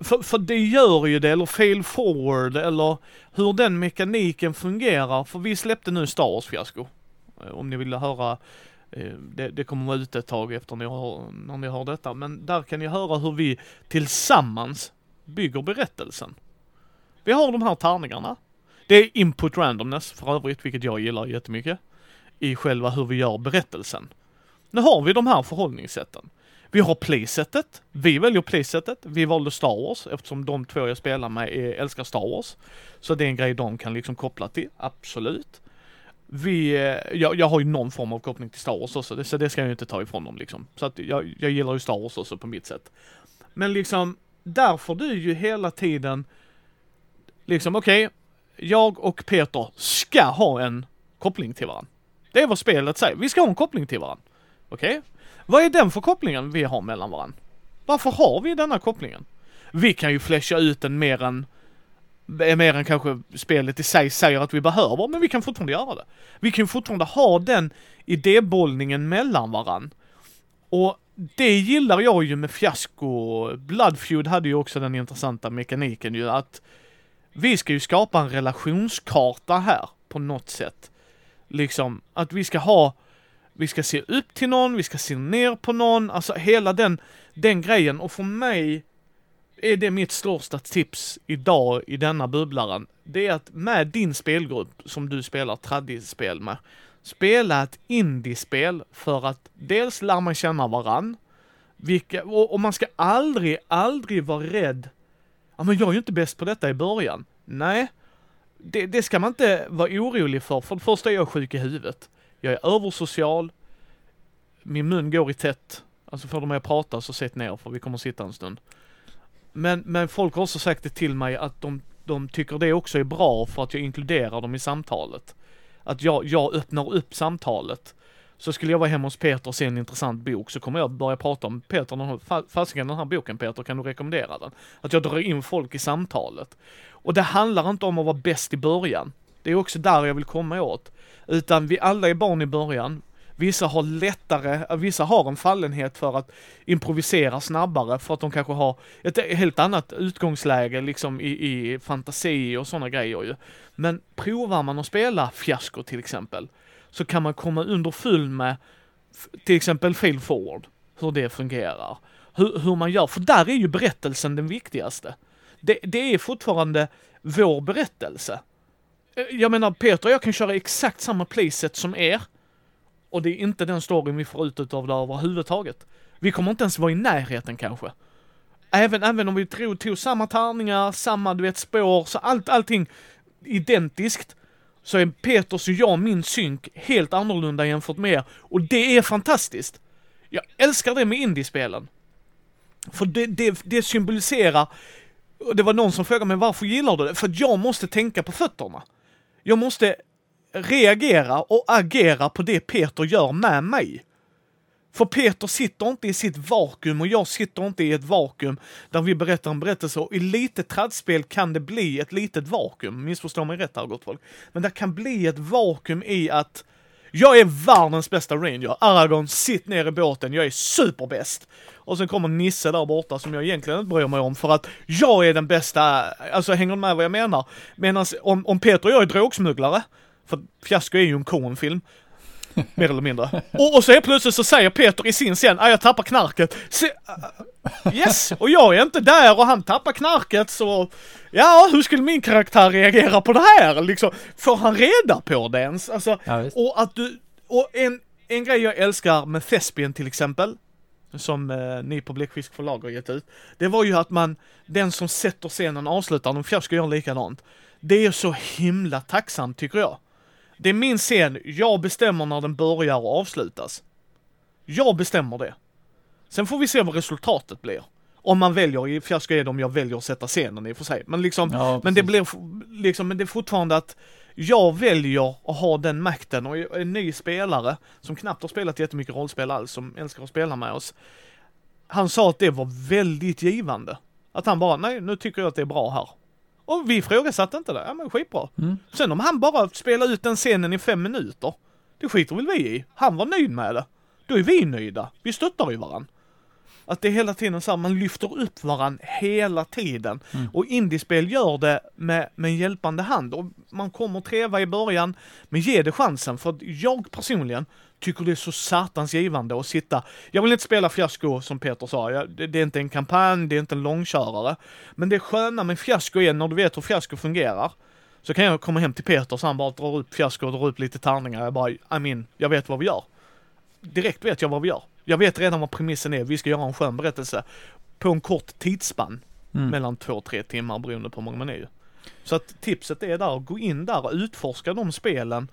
För, för det gör ju det, eller fail forward, eller hur den mekaniken fungerar. För vi släppte nu Star Wars-fiasko. Eh, om ni vill höra, eh, det, det kommer vara ute ett tag efter ni har, när ni hör detta. Men där kan ni höra hur vi tillsammans bygger berättelsen. Vi har de här tärningarna. Det är input randomness för övrigt, vilket jag gillar jättemycket. I själva hur vi gör berättelsen. Nu har vi de här förhållningssätten. Vi har playsetet. Vi väljer playsetet. Vi valde Star Wars eftersom de två jag spelar med är, älskar Star Wars. Så det är en grej de kan liksom koppla till, absolut. Vi, eh, jag, jag har ju någon form av koppling till Star Wars också, så det ska jag ju inte ta ifrån dem liksom. Så att jag, jag gillar ju Star Wars också på mitt sätt. Men liksom, där får du ju hela tiden, liksom okej, okay, jag och Peter ska ha en koppling till varandra. Det är vad spelet säger, vi ska ha en koppling till varandra. Okej? Okay? Vad är den för kopplingen vi har mellan varandra? Varför har vi denna kopplingen? Vi kan ju flasha ut den mer än, mer än kanske spelet i sig säger att vi behöver, men vi kan fortfarande göra det. Vi kan ju fortfarande ha den idébollningen mellan varandra. Och det gillar jag ju med fiasko. Bloodfeud hade ju också den intressanta mekaniken ju att vi ska ju skapa en relationskarta här på något sätt. Liksom att vi ska ha vi ska se upp till någon, vi ska se ner på någon, alltså hela den, den grejen. Och för mig är det mitt största tips idag i denna bubblaren. Det är att med din spelgrupp som du spelar tradispel med, spela ett indiespel för att dels lär man känna varann, vilka, och, och man ska aldrig, aldrig vara rädd. Ja men jag är ju inte bäst på detta i början. Nej, det, det ska man inte vara orolig för. För det första är jag sjuk i huvudet. Jag är översocial. Min mun går i tätt. Alltså får de mig att prata så sätt ner för vi kommer sitta en stund. Men, men folk har också sagt det till mig att de, de tycker det också är bra för att jag inkluderar dem i samtalet. Att jag, jag öppnar upp samtalet. Så skulle jag vara hemma hos Peter och se en intressant bok så kommer jag börja prata om Peter, fasiken den här boken Peter, kan du rekommendera den? Att jag drar in folk i samtalet. Och det handlar inte om att vara bäst i början. Det är också där jag vill komma åt. Utan vi alla är barn i början. Vissa har lättare, vissa har en fallenhet för att improvisera snabbare för att de kanske har ett helt annat utgångsläge liksom i, i fantasi och sådana grejer ju. Men provar man att spela fiasko till exempel, så kan man komma under full med till exempel fail forward, hur det fungerar. Hur, hur man gör, för där är ju berättelsen den viktigaste. Det, det är fortfarande vår berättelse. Eh, jag menar, Peter och jag kan köra exakt samma playset som er. Och det är inte den storyn vi får ut av det överhuvudtaget. Vi kommer inte ens vara i närheten kanske. Även, även om vi tog, tog samma tärningar, samma du vet spår, så allt, allting identiskt. Så är Peters och jag, min synk, helt annorlunda jämfört med er. Och det är fantastiskt. Jag älskar det med indiespelen. För det, det, det symboliserar, och det var någon som frågade mig varför gillar du det? För att jag måste tänka på fötterna. Jag måste reagera och agera på det Peter gör med mig. För Peter sitter inte i sitt vakuum och jag sitter inte i ett vakuum där vi berättar en berättelse. Och i lite trädspel kan det bli ett litet vakuum. Missförstå mig rätt här gott folk. Men det kan bli ett vakuum i att jag är världens bästa ranger. Aragorn, sitt ner i båten. Jag är superbäst. Och sen kommer Nisse där borta som jag egentligen inte bryr mig om för att jag är den bästa. Alltså hänger du med vad jag menar? Medan om, om Peter och jag är drogsmugglare, för Fiasko är ju en konfilm, (laughs) mer eller mindre. Och, och så är plötsligt så säger Peter i sin scen, jag tappar knarket. Se, uh, yes, och jag är inte där och han tappar knarket så, ja hur skulle min karaktär reagera på det här liksom? Får han reda på det ens? Alltså, ja, och att du, och en, en grej jag älskar med Thespian till exempel, som eh, ni på Bläckfisk förlag har gett ut, det var ju att man, den som sätter scenen avslutar den, Fiasko gör likadant. Det är så himla tacksamt tycker jag. Det är min scen, jag bestämmer när den börjar och avslutas. Jag bestämmer det. Sen får vi se vad resultatet blir. Om man väljer, i Fiasko är det om jag väljer att sätta scenen i och för sig. Men liksom, Ja, men det blir liksom, men det är fortfarande att jag väljer att ha den makten och jag en ny spelare som knappt har spelat jättemycket rollspel alls, som älskar att spela med oss. Han sa att det var väldigt givande. Att han bara, nej nu tycker jag att det är bra här. Och vi ifrågasatte inte det, ja men skitbra. Mm. Sen om han bara spelar ut den scenen i fem minuter, det skiter väl vi i. Han var nöjd med det. Då är vi nöjda. Vi stöttar ju varandra. Att det är hela tiden så här, man lyfter upp varandra hela tiden. Mm. Och indiespel gör det med, med en hjälpande hand. Och man kommer treva i början, men ge det chansen. För jag personligen tycker det är så satans givande att sitta. Jag vill inte spela fiasko som Peter sa. Jag, det, det är inte en kampanj, det är inte en långkörare. Men det sköna med fiasko är när du vet hur fiasko fungerar. Så kan jag komma hem till Peter så han bara drar upp fiasko och drar upp lite tärningar. Jag bara, I mean, jag vet vad vi gör. Direkt vet jag vad vi gör. Jag vet redan vad premissen är. Vi ska göra en skön berättelse på en kort tidsspann. Mm. Mellan två och tre timmar beroende på hur många man är ju. Så att tipset är där, gå in där och utforska de spelen.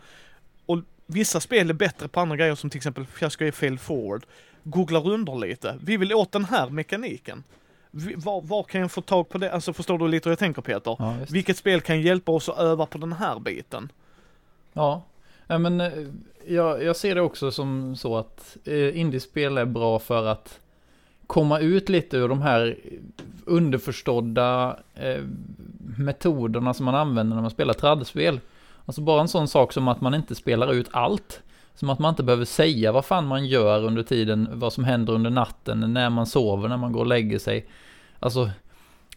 Och vissa spel är bättre på andra grejer som till exempel Fiasko är fail forward. Googla runder lite. Vi vill åt den här mekaniken. Vi- Var, var kan jag få tag på det? Alltså förstår du lite hur jag tänker Peter? Ja. Vilket spel kan hjälpa oss att öva på den här biten? Ja, ja men eh, jag, jag ser det också som så att eh, indiespel är bra för att komma ut lite ur de här underförstådda eh, metoderna som man använder när man spelar tradspel. Alltså bara en sån sak som att man inte spelar ut allt. Som att man inte behöver säga vad fan man gör under tiden, vad som händer under natten, när man sover, när man går och lägger sig. Alltså,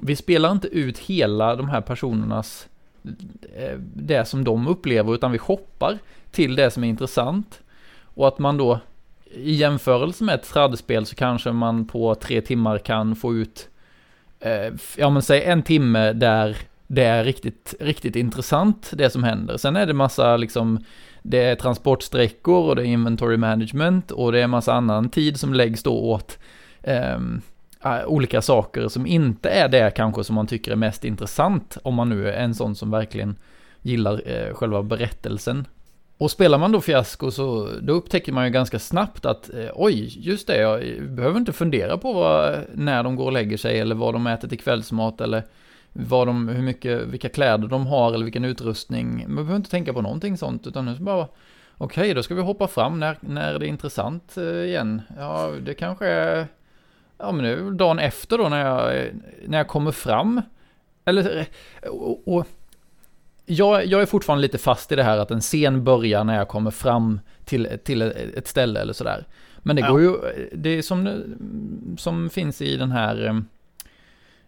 vi spelar inte ut hela de här personernas eh, det som de upplever, utan vi hoppar till det som är intressant. Och att man då, i jämförelse med ett tradspel, så kanske man på tre timmar kan få ut, eh, ja men säg en timme där det är riktigt, riktigt intressant det som händer. Sen är det massa liksom, det är transportsträckor och det är inventory management och det är massa annan tid som läggs då åt eh, olika saker som inte är det kanske som man tycker är mest intressant om man nu är en sån som verkligen gillar eh, själva berättelsen. Och spelar man då fiasko så då upptäcker man ju ganska snabbt att eh, oj, just det, jag behöver inte fundera på vad, när de går och lägger sig eller vad de äter till kvällsmat eller vad de, hur mycket, vilka kläder de har eller vilken utrustning. Man behöver inte tänka på någonting sånt utan nu så bara okej, då ska vi hoppa fram när, när det är intressant eh, igen. Ja, det kanske är Ja men väl dagen efter då när jag, när jag kommer fram. Eller, och, och jag, jag är fortfarande lite fast i det här att en scen börjar när jag kommer fram till, till ett ställe eller sådär. Men det Ja. går ju, det är som, som finns i den här um,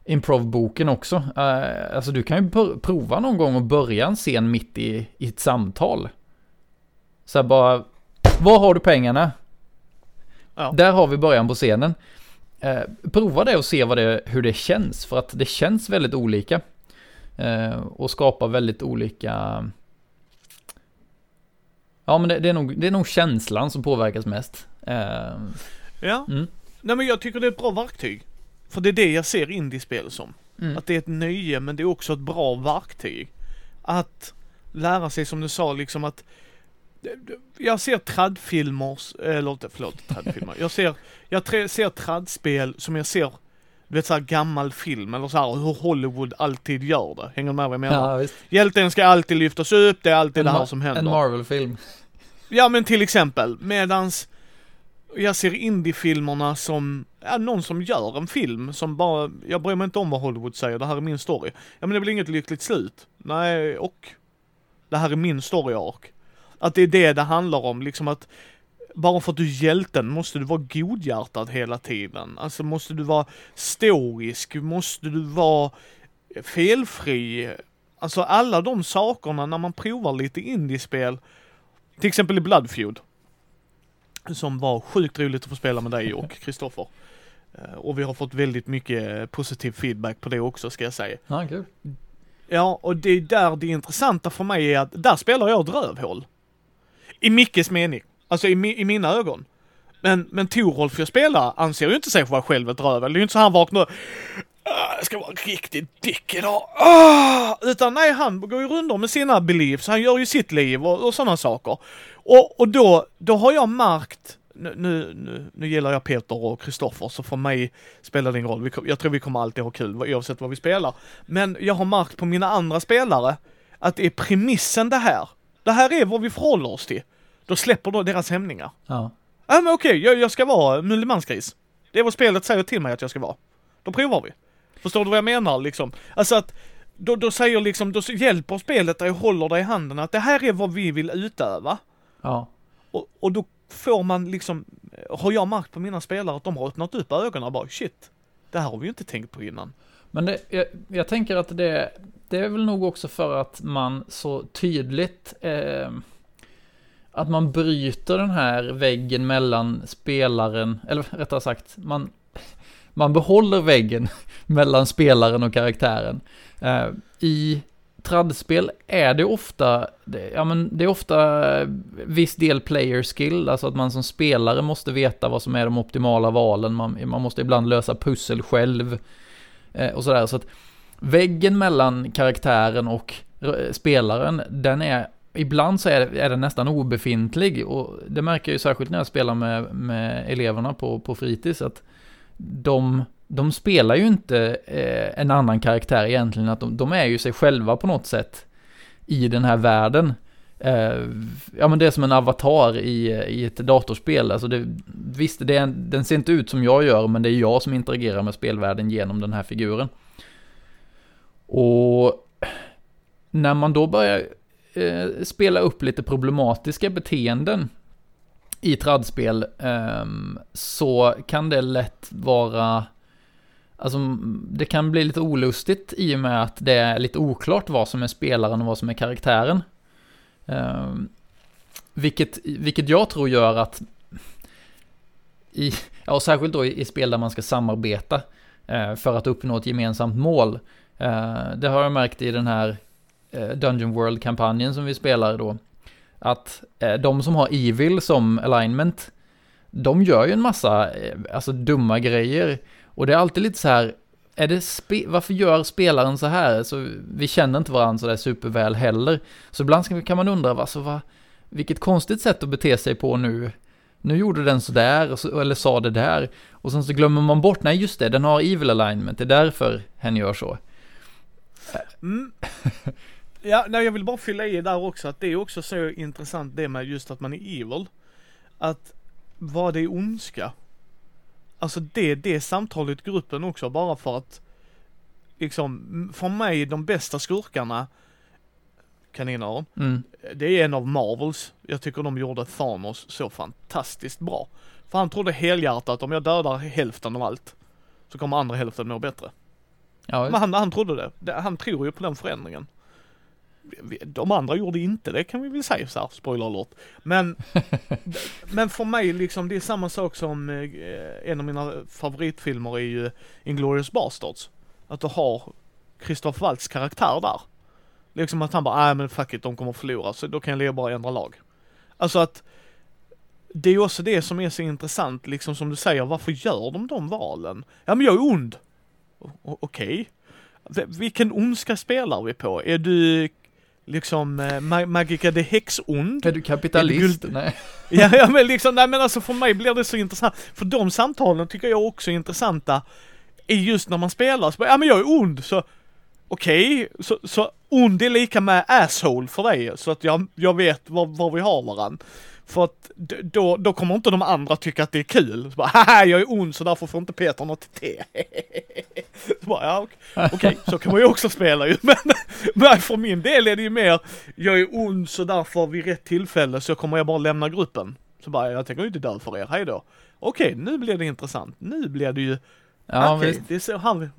improvboken också. Uh, alltså du kan ju prova någon gång att börja en scen mitt i, i ett samtal. Så bara, var har du pengarna? Ja. Där har vi början på scenen. Eh, prova det och se vad det, hur det känns, för att det känns väldigt olika. Eh, och skapar väldigt olika... Ja, men det, det, är nog, det är nog känslan som påverkas mest. Eh, Ja. mm. Nej men jag tycker det är ett bra verktyg. För det är det jag ser indiespel som. Mm. Att det är ett nöje men det är också ett bra verktyg. Att lära sig som du sa liksom att jag ser traddfilmer, eller inte, förlåt traddfilmer. Jag ser, jag tre, ser traddspel som jag ser, du vet såhär gammal film eller så här hur Hollywood alltid gör det. Hänger du med vad jag menar? Ja, visst. Hjälten ska alltid lyftas upp, det är alltid det här som händer. En Marvel-film. Ja men till exempel, medans jag ser indiefilmerna som, ja någon som gör en film som bara, jag bryr mig inte om vad Hollywood säger, det här är min story. Ja men det blir inget lyckligt slut. Nej, och det här är min story Ark. Att det är det det handlar om, liksom att bara för att du är hjälten måste du vara godhjärtad hela tiden. Alltså måste du vara stoisk, måste du vara felfri. Alltså alla de sakerna när man provar lite indiespel, till exempel i Bloodfeud. Som var sjukt roligt att få spela med dig och (laughs) Kristoffer. Eh, Och vi har fått väldigt mycket positiv feedback på det också ska jag säga. Ja, kul. Ja, och det är där det intressanta för mig är att där spelar jag ett rövhål. I Mickes mening. Alltså i, mi- i mina ögon. Men, men Torolf jag spelar anser ju inte sig vara själv ett rövel. Det är ju inte så han vaknar "Ah, jag ska vara riktigt dick idag. Ah! Utan nej, han går ju runt med sina beliefs. Han gör ju sitt liv och, och sådana saker. Och, och då, då har jag märkt, nu, nu, nu, gillar jag Peter och Kristoffer, så för mig spelar det ingen roll. Jag tror vi kommer alltid ha kul oavsett vad vi spelar. Men jag har märkt på mina andra spelare att det är premissen det här. Det här är vad vi förhåller oss till. Då släpper då deras hämningar. Ja. Ja men okej, jag, jag ska vara mullimansgris. Det är vad spelet säger till mig att jag ska vara. Då provar vi. Förstår du vad jag menar liksom? Alltså att då, då säger liksom, då hjälper spelet dig och håller dig i handen att det här är vad vi vill utöva. Ja. Och, och då får man liksom, har jag märkt på mina spelare att de har öppnat upp ögonen och bara shit, det här har vi ju inte tänkt på innan. Men det, jag, jag tänker att det, det är väl nog också för att man så tydligt eh, att man bryter den här väggen mellan spelaren, eller rättare sagt, man, man behåller väggen (laughs) mellan spelaren och karaktären. Eh, I tradspel är det ofta, det, ja men det är ofta eh, viss del player skill, alltså att man som spelare måste veta vad som är de optimala valen, man, man måste ibland lösa pussel själv eh, och sådär. Så att väggen mellan karaktären och eh, spelaren, den är Ibland så är, är den nästan obefintlig och det märker jag ju särskilt när jag spelar med, med eleverna på, på fritids att de, de spelar ju inte eh, en annan karaktär egentligen, att de, de är ju sig själva på något sätt i den här världen. Eh, ja men det är som en avatar i, i ett datorspel, alltså det, visst det är en, den ser inte ut som jag gör, men det är jag som interagerar med spelvärlden genom den här figuren. Och när man då börjar eh, spela upp lite problematiska beteenden i tradspel ehm, så kan det lätt vara Alltså, det kan bli lite olustigt i och med att det är lite oklart vad som är spelaren och vad som är karaktären. Eh, vilket, vilket jag tror gör att i, ja, och särskilt då i, i spel där man ska samarbeta eh, för att uppnå ett gemensamt mål. Eh, det har jag märkt i den här eh, Dungeon World-kampanjen som vi spelar då. Att eh, de som har Evil som alignment, de gör ju en massa eh, alltså dumma grejer. Och det är alltid lite så här, är det spe- varför gör spelaren så här? Så vi känner inte varandra så där superväl heller. Så ibland kan man undra, alltså, vad, vilket konstigt sätt att bete sig på nu. Nu gjorde den så där, så, eller sa det där. Och sen så glömmer man bort, nej just det, den har evil alignment, det är därför hen gör så. Mm. Ja, nej, jag vill bara fylla i där också att det är också så intressant det med just att man är evil. Att vad det är ondska. Alltså det, det samtalet i gruppen också bara för att liksom, för mig de bästa skurkarna kaninöron, Mm. det är en av Marvels. Jag tycker de gjorde Thanos så fantastiskt bra. För han trodde helhjärtat om jag dödar hälften av allt så kommer andra hälften må bättre. Ja, Men han, han trodde det. Han tror ju på den förändringen. De andra gjorde inte det kan vi väl säga så här, spoiler alert. Men, (laughs) men för mig liksom, det är samma sak som eh, en av mina favoritfilmer är ju Inglourious Basterds. Att du har Christoph Waltz karaktär där. Liksom att han bara, nej men fuck it, de kommer förlora, så då kan jag lika bara ändra lag. Alltså att det är ju också det som är så intressant, liksom som du säger, varför gör de de valen? Ja men jag är ond. Okej. V- Vilken ondska spelar vi på? Är du liksom eh, Ma- Magica the Häx-ond? Är du kapitalist? Guld- Nej. (laughs) Ja, ja men liksom, nej men alltså för mig blir det så intressant. För de samtalen tycker jag också är intressanta. Är just när man spelar, så bara, ja men jag är ond, så okej, så, så ond är lika med asshole för dig, så att jag, jag vet var, var vi har varandra. För att då, då kommer inte de andra tycka att det är kul. Så bara, haha jag är ond så därför får inte Peter något te. (laughs) Så bara, ja okej, okej, så kan man ju också spela ju. (laughs) Men, men för min del är det ju mer, jag är ond så därför vid rätt tillfälle så kommer jag bara lämna gruppen. Så bara, jag tänker ju inte dö för er, hej då. Okej, nu blir det intressant. Nu blir det ju, Ja, okej, visst. det är så han...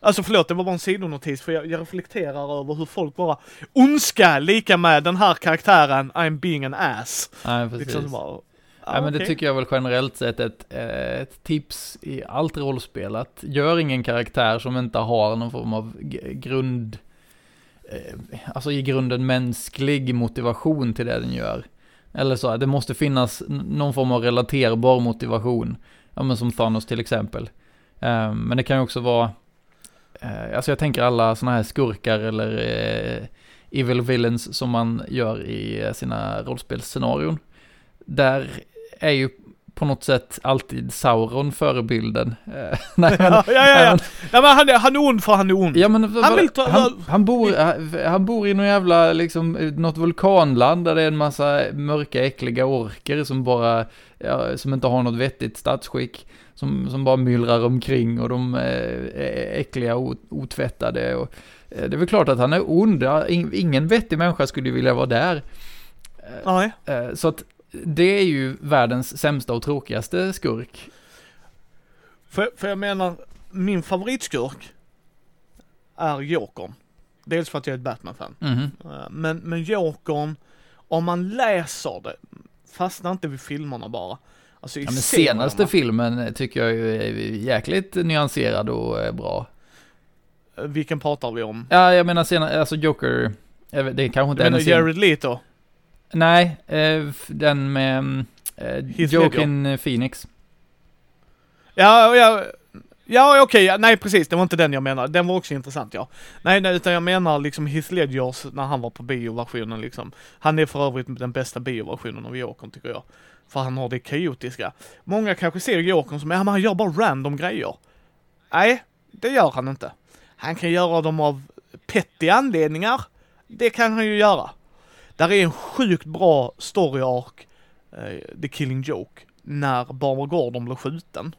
Alltså förlåt, det var bara en sidonotis för jag, jag reflekterar över hur folk bara ondska lika med den här karaktären, I'm being an ass. Nej, precis. Liksom bara, Ja, men det tycker jag väl generellt sett ett, ett tips i allt rollspel. Att gör ingen karaktär som inte har någon form av grund, eh, alltså i grunden mänsklig motivation till det den gör. Eller så, det måste finnas någon form av relaterbar motivation. Ja men som Thanos till exempel. Eh, men det kan ju också vara, Eh, alltså jag tänker alla sådana här skurkar eller eh, evil villains som man gör i eh, sina rollspelsscenarion. Där är ju på något sätt alltid Sauron förebilden. (laughs) Eh, nej, men, ja, ja, ja. ja. Nej, men han, är, han är ond för han är ond. Ja, men, han, vill ta, han, han, bor, han bor i någon jävla, liksom, något vulkanland där det är en massa mörka, äckliga orker som bara, ja, som inte har något vettigt statsskick. Som, som bara myllrar omkring och de är äckliga och otvättade. Och, eh, det är väl klart att han är ond, ingen vettig människa skulle vilja vara där. Nej. Eh, så att det är ju världens sämsta och tråkigaste skurk. För, för jag menar, min favoritskurk är Jokern. Dels för att jag är ett Batman-fan. Mm. Men, men Jokern, om man läser det, fastnar inte vid filmerna bara. Alltså ja, men senaste filmen tycker jag är jäkligt nyanserad och eh, bra. Vilken pratar vi om? Ja, jag menar senare, alltså Joker, det kanske inte du är menar Jared Leto? Nej, eh, den med eh, Joaquin Phoenix. Ja, ja, ja okej, okay, nej precis, det var inte den jag menade. Den var också intressant ja. Nej, nej utan jag menar liksom Heath Ledgers när han var på bioversionen liksom. Han är för övrigt den bästa bioversionen av Jokern tycker jag. För han har det kaotiska. Många kanske ser Jokern som, ja men han gör bara random grejer. Nej, det gör han inte. Han kan göra dem av petty anledningar. Det kan han ju göra. Där är en sjukt bra story arc, uh, eh, The Killing Joke, när Barbara Gordon blir skjuten.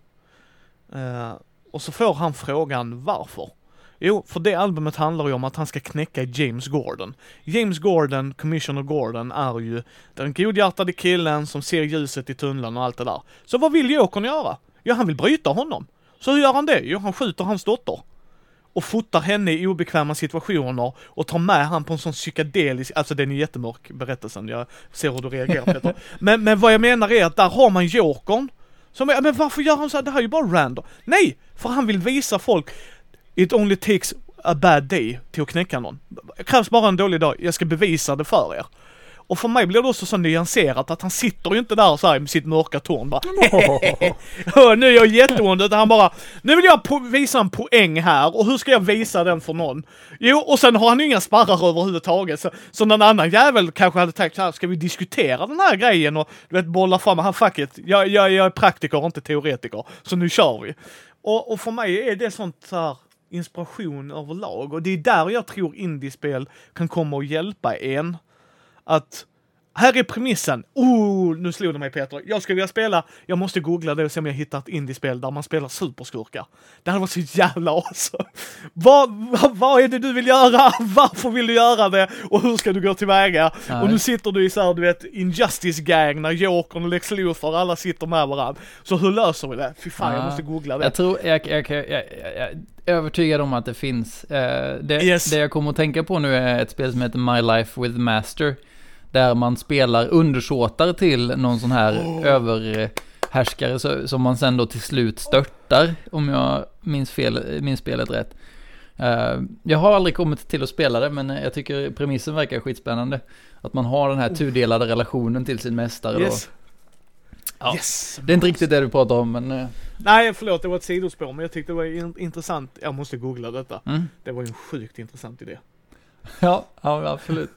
Uh, och så får han frågan varför. Jo, för det albumet handlar ju om att han ska knäcka James Gordon. James Gordon, Commissioner Gordon, är ju den godhjärtade killen som ser ljuset i tunneln och allt det där. Så vad vill Jokern göra? Jo, han vill bryta honom. Så hur gör han det? Jo, han skjuter hans dotter och fotar henne i obekväma situationer och tar med han på en sån psykedelisk, alltså den är jättemörk berättelsen, jag ser hur du reagerar Peter. (laughs) men, men vad jag menar är att där har man jokern, som är, men varför gör han så här? Det här är ju bara random. Nej! För han vill visa folk, it only takes a bad day till att knäcka någon. Det krävs bara en dålig dag, jag ska bevisa det för er. Och för mig blir det också så nyanserat att han sitter ju inte där så här med sitt mörka torn bara (laughs) Nu är jag jätteond utan han bara Nu vill jag visa en poäng här och hur ska jag visa den för någon? Jo, och sen har han ju inga sparrar överhuvudtaget. Så, så någon annan jävel kanske hade tänkt här, ska vi diskutera den här grejen och du vet bolla fram, han fuck it, jag, jag, jag är praktiker inte teoretiker. Så nu kör vi. Och, och för mig är det sånt så här inspiration överlag och det är där jag tror indiespel kan komma och hjälpa en att här är premissen. Oh, nu slog det mig Peter. Jag skulle vilja spela, jag måste googla det och se om jag hittar ett indiespel där man spelar superskurkar. Det hade varit så jävla awesome. Vad, vad, vad är det du vill göra? (laughs) Varför vill du göra det? Och hur ska du gå tillväga? Nej. Och nu sitter du i så här, du vet, Injustice Gang när Jokern och Lex Luthor alla sitter med varandra. Så hur löser vi det? Fy fan, ja. jag måste googla det. Jag tror, jag, jag, jag, jag, jag övertygad om att det finns. Eh, det, yes. det jag kommer att tänka på nu är ett spel som heter My Life with Master där man spelar undersåtar till någon sån här oh. överhärskare som man sen då till slut störtar, om jag minns, fel, minns spelet rätt. Uh, jag har aldrig kommit till att spela det, men jag tycker premissen verkar skitspännande. Att man har den här tudelade relationen till sin mästare yes. då. Ja, yes. Det är inte riktigt det du pratar om, men... Uh... Nej, förlåt, det var ett sidospår, men jag tyckte det var in intressant. Jag måste googla detta. Mm. Det var ju en sjukt intressant idé. ja, ja, absolut.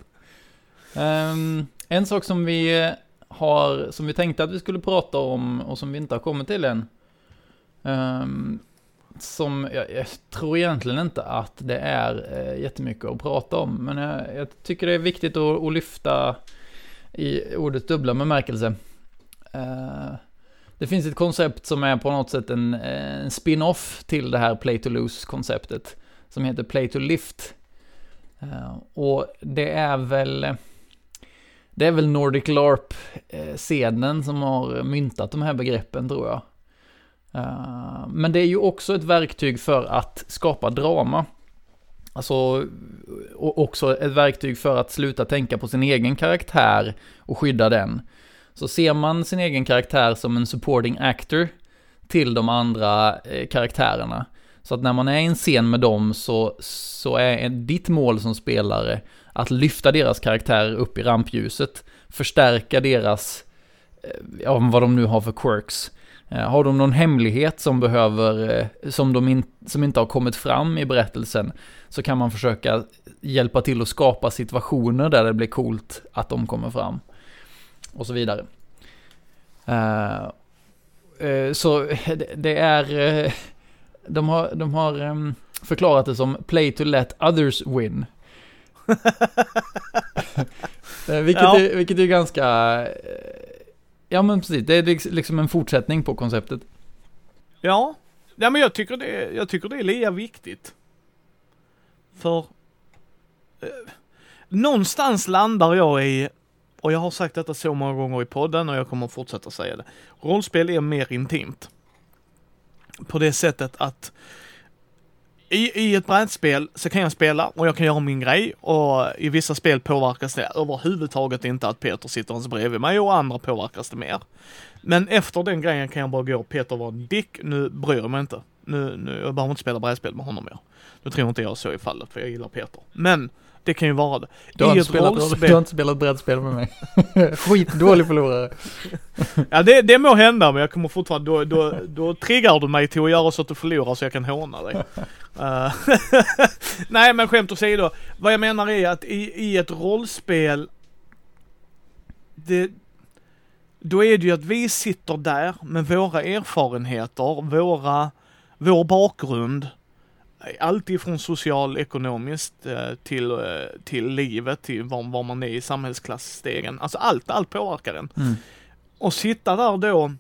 Um, en sak som vi har, som vi tänkte att vi skulle prata om och som vi inte har kommit till än. Um, som jag, jag, tror egentligen inte att det är uh, jättemycket att prata om, men jag, jag tycker det är viktigt att, att, lyfta i ordets dubbla bemärkelse. Uh, det finns ett koncept som är på något sätt en, eh, en spin-off till det här play to lose-konceptet, som heter play to lift. Uh, och det är väl det är väl Nordic LARP-scenen eh, som har myntat de här begreppen tror jag. Eh, men det är ju också ett verktyg för att skapa drama. Alltså, och också ett verktyg för att sluta tänka på sin egen karaktär och skydda den. Så ser man sin egen karaktär som en supporting actor till de andra eh, karaktärerna. Så att när man är i en scen med dem så, så är ditt mål som spelare att lyfta deras karaktärer upp i rampljuset, förstärka deras, eh, ja vad de nu har för quirks. Eh, har de någon hemlighet som behöver, eh, som, de in, som inte har kommit fram i berättelsen, så kan man försöka hjälpa till att skapa situationer där det blir coolt att de kommer fram. Och så vidare. Uh, uh, så det, det är, uh, de har, de har um, förklarat det som play to let others win vilket, ja. är, vilket är ganska, ja men precis, det är liksom en fortsättning på konceptet. Ja, ja men jag tycker det, jag tycker det är lika viktigt. För eh, någonstans landar jag i, och jag har sagt detta så många gånger i podden och jag kommer fortsätta säga det. Rollspel är mer intimt. På det sättet att i, i ett brädspel så kan jag spela och jag kan göra min grej och i vissa spel påverkas det överhuvudtaget inte att Peter sitter ens bredvid mig och andra påverkas det mer. Men efter den grejen kan jag bara gå, Peter var en dick, nu bryr jag mig inte. Nu, nu, jag behöver inte spela brädspel med honom mer. Nu tror inte jag så i fallet, för jag gillar Peter. Men det kan ju vara det. Du har, I inte, spelat, rollspel... du har inte spelat brädspel med mig. (laughs) Skitdålig förlorare. (laughs) ja, det, det må hända, men jag kommer fortfarande, då, då, då triggar du mig till att göra så att du förlorar så jag kan håna dig. uh, (laughs) Nej, men skämt åsido. Vad jag menar är att i, i ett rollspel, det, då är det ju att vi sitter där med våra erfarenheter, våra, vår bakgrund, allt ifrån socialekonomiskt eh, till, eh, till livet, till var, var man är i samhällsklassstegen. Alltså allt, allt påverkar en. Mm. Och sitta där då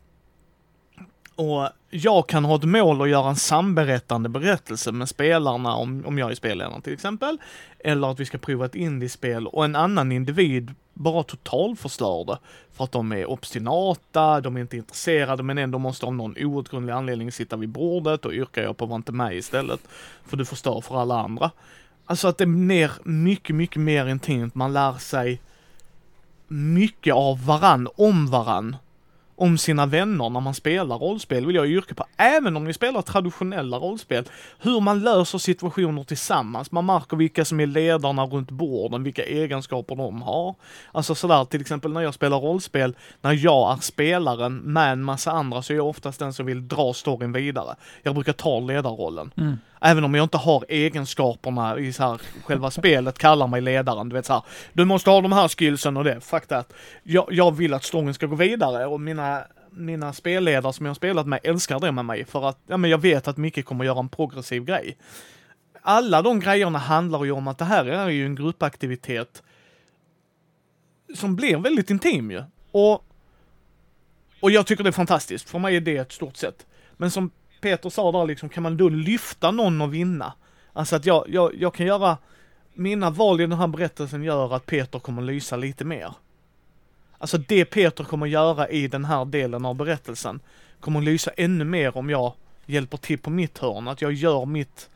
och jag kan ha ett mål att göra en samberättande berättelse med spelarna om, om jag är spelledaren till exempel. Eller att vi ska prova ett indiespel och en annan individ bara totalförstör det. För att de är obstinata, de är inte intresserade men ändå måste av någon outgrundlig anledning sitta vid bordet och yrkar jag på var inte med istället. För du förstör för alla andra. Alltså att det blir mycket, mycket mer intimt. Man lär sig mycket av varann, om varann om sina vänner när man spelar rollspel vill jag yrka på. Även om ni spelar traditionella rollspel. Hur man löser situationer tillsammans. Man märker vilka som är ledarna runt borden, vilka egenskaper de har. Alltså sådär till exempel när jag spelar rollspel, när jag är spelaren med en massa andra så är jag oftast den som vill dra storyn vidare. Jag brukar ta ledarrollen. Mm. Även om jag inte har egenskaperna i så här, själva spelet kallar mig ledaren. Du vet så här, du måste ha de här skillsen och det. Fuck that. Jag, jag vill att storyn ska gå vidare och mina, mina spelledare som jag har spelat med älskar det med mig för att, ja men jag vet att Micke kommer göra en progressiv grej. Alla de grejerna handlar ju om att det här är ju en gruppaktivitet som blir väldigt intim ju. Och, och jag tycker det är fantastiskt. För mig är det ett stort sätt. Men som Peter sa där liksom, kan man då lyfta någon och vinna? Alltså att jag, jag, jag kan göra, mina val i den här berättelsen gör att Peter kommer lysa lite mer. Alltså det Peter kommer göra i den här delen av berättelsen kommer lysa ännu mer om jag hjälper till på mitt hörn, att jag gör mitt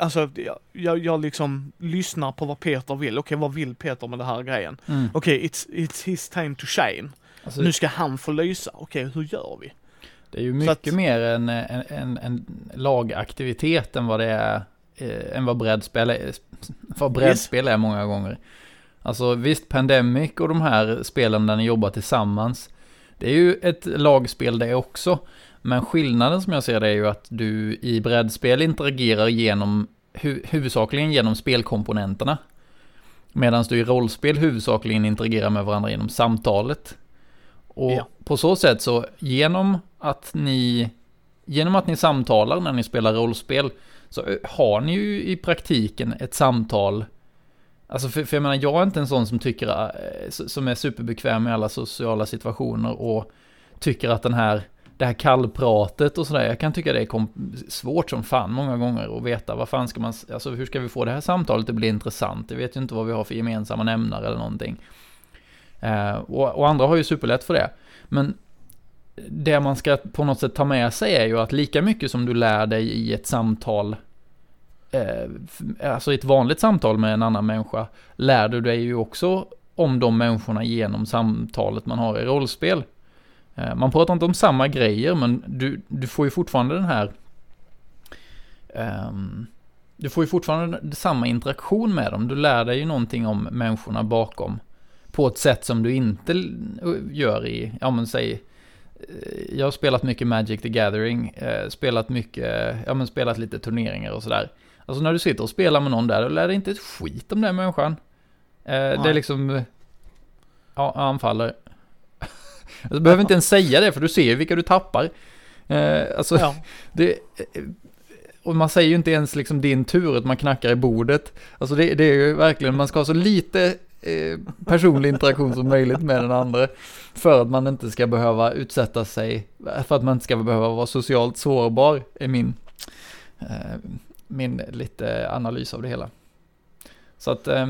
Alltså jag, jag, liksom lyssnar på vad Peter vill. Okej, vad vill Peter med den här grejen? Mm. Okej, it's, it's his time to shine. Alltså, nu ska han få lysa. Okej, hur gör vi? Det är ju mycket att, mer en, en, en, en, lagaktivitet än vad det är, eh, än vad brädspel är, vad brädspel är många gånger. Alltså visst, Pandemic och de här spelen där ni jobbar tillsammans, det är ju ett lagspel det också. Men skillnaden som jag ser det är ju att du i brädspel interagerar genom, hu huvudsakligen genom spelkomponenterna. Medan du i rollspel huvudsakligen interagerar med varandra genom samtalet. Och ja. på så sätt så genom att ni genom att ni samtalar när ni spelar rollspel så har ni ju i praktiken ett samtal. Alltså för, för jag menar, jag är inte en sån som tycker, eh, som är superbekväm i alla sociala situationer och tycker att den här, det här kallpratet och sådär, jag kan tycka det är svårt som fan många gånger att veta vad fan ska man, alltså hur ska vi få det här samtalet att bli intressant? Jag vet ju inte vad vi har för gemensamma nämnare eller någonting. Eh, och, och andra har ju superlätt för det. Men det man ska på något sätt ta med sig är ju att lika mycket som du lär dig i ett samtal, eh, alltså i ett vanligt samtal med en annan människa, lär du dig ju också om de människorna genom samtalet man har i rollspel. Eh, man pratar inte om samma grejer, men du, du får ju fortfarande den här, Um, du får ju fortfarande samma interaktion med dem. Du lär dig ju någonting om människorna bakom. På ett sätt som du inte gör i, ja men säg, eh, jag har spelat mycket Magic the Gathering, eh, spelat mycket, ja men spelat lite turneringar och sådär. Alltså när du sitter och spelar med någon där, då lär dig inte ett skit om den människan. Eh, det är liksom, ja, anfaller. (laughs) Du behöver inte ens säga det, för du ser ju vilka du tappar. Alltså, ja. (laughs) det, och man säger ju inte ens liksom din tur, att man knackar i bordet. Alltså det, det är ju verkligen, man ska ha så lite eh, personlig interaktion som möjligt med den andra. För att man inte ska behöva utsätta sig, för att man inte ska behöva vara socialt sårbar, är min, eh, min lite analys av det hela. Så att eh,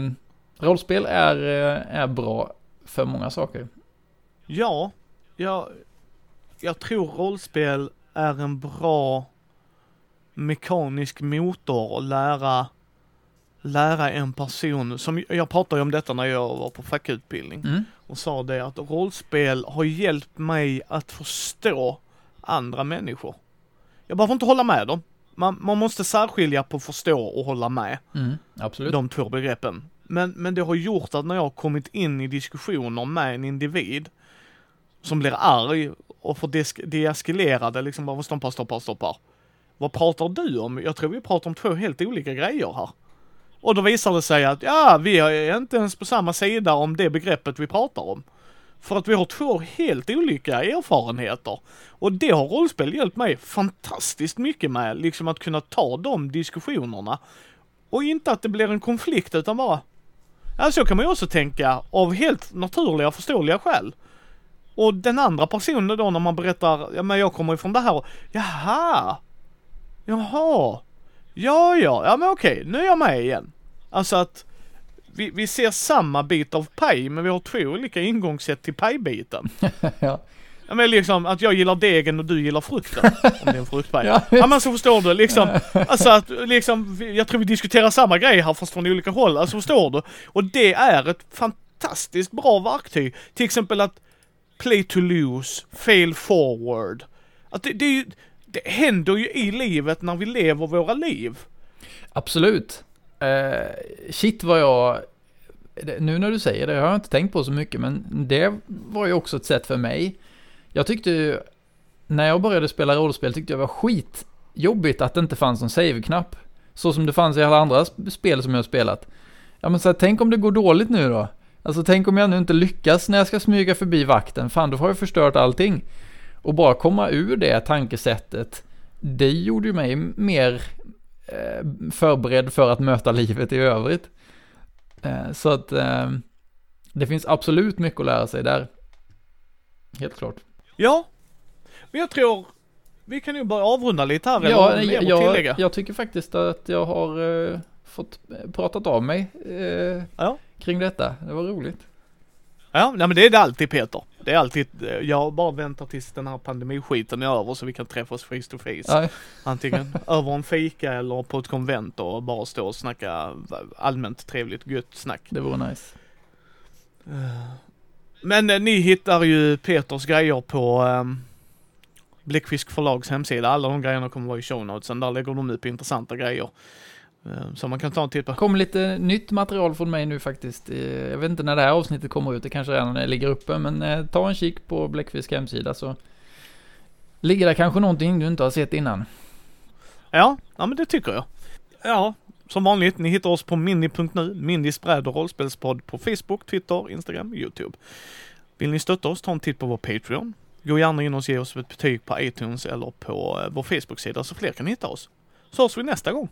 rollspel är, eh, är bra för många saker. Ja, jag, jag tror rollspel är en bra mekanisk motor att lära, lära en person, som jag pratade om detta när jag var på fackutbildning mm. och sa det att rollspel har hjälpt mig att förstå andra människor. Jag behöver inte hålla med dem. Man, man måste särskilja på förstå och hålla med. Mm, absolut. De två begreppen. Men, men det har gjort att när jag har kommit in i diskussioner med en individ som blir arg och får deeskalera det liksom bara stoppa, stoppa, stoppa. Vad pratar du om? Jag tror vi pratar om två helt olika grejer här. Och då visar det sig att ja, vi är inte ens på samma sida om det begreppet vi pratar om. För att vi har två helt olika erfarenheter. Och det har rollspel hjälpt mig fantastiskt mycket med, liksom att kunna ta de diskussionerna. Och inte att det blir en konflikt utan bara, ja så kan man ju också tänka av helt naturliga och förståeliga skäl. Och den andra personen då när man berättar, ja men jag kommer ifrån det här, jaha, jaha, ja ja, ja men okej, nu är jag med igen. Alltså att vi, vi ser samma bit av paj men vi har två olika ingångssätt till pajbiten. (laughs) ja. Ja men liksom att jag gillar degen och du gillar frukten. om det är en fruktpaj. (laughs) ja, ja men så förstår du liksom. (laughs) Alltså att liksom, jag tror vi diskuterar samma grej här fast från olika håll. Alltså förstår du? Och det är ett fantastiskt bra verktyg. Till exempel att play to lose, fail forward. Att det, det, det händer ju i livet när vi lever våra liv. Absolut. Uh, shit vad jag, nu när du säger det, jag har inte tänkt på så mycket, men det var ju också ett sätt för mig. Jag tyckte ju, när jag började spela rollspel tyckte jag det var skitjobbigt att det inte fanns någon save-knapp. Så som det fanns i alla andra spel som jag har spelat. Ja men så här, tänk om det går dåligt nu då? Alltså tänk om jag nu inte lyckas när jag ska smyga förbi vakten, fan då har jag förstört allting. Och bara komma ur det tankesättet, det gjorde ju mig mer eh, förberedd för att möta livet i övrigt. Eh, så att eh, det finns absolut mycket att lära sig där. Helt klart. Ja, men jag tror vi kan ju bara avrunda lite här ja, eller jag. Jag tycker faktiskt att jag har uh, fått pratat av mig uh, ja. kring detta. Det var roligt. Ja, nej men det är det alltid Peter. Det är alltid, jag bara väntar tills den här pandemiskiten är över så vi kan träffas face to face. Antingen (laughs) över en fika eller på ett konvent och bara stå och snacka allmänt trevligt gött snack. Det vore nice. Men eh, ni hittar ju Peters grejer på um, Bläckfisk förlags hemsida. Alla de grejerna kommer vara i show notesen. Där lägger de upp intressanta grejer. Eh, så man kan ta en titt på. kom lite nytt material från mig nu faktiskt. Eh, jag vet inte när det här avsnittet kommer ut, det kanske redan ligger uppe, men eh, ta en kik på Bläckfisk hemsida så ligger det kanske någonting du inte har sett innan. Ja, ja men det tycker jag. Ja, som vanligt, ni hittar oss på mini.nu, Mindys bräd och rollspelspodd på Facebook, Twitter, Instagram, YouTube. Vill ni stötta oss, ta en titt på vår Patreon. Gå gärna in och ge oss ett betyg på iTunes eller på vår Facebook-sida så fler kan hitta oss. Så hörs vi nästa gång.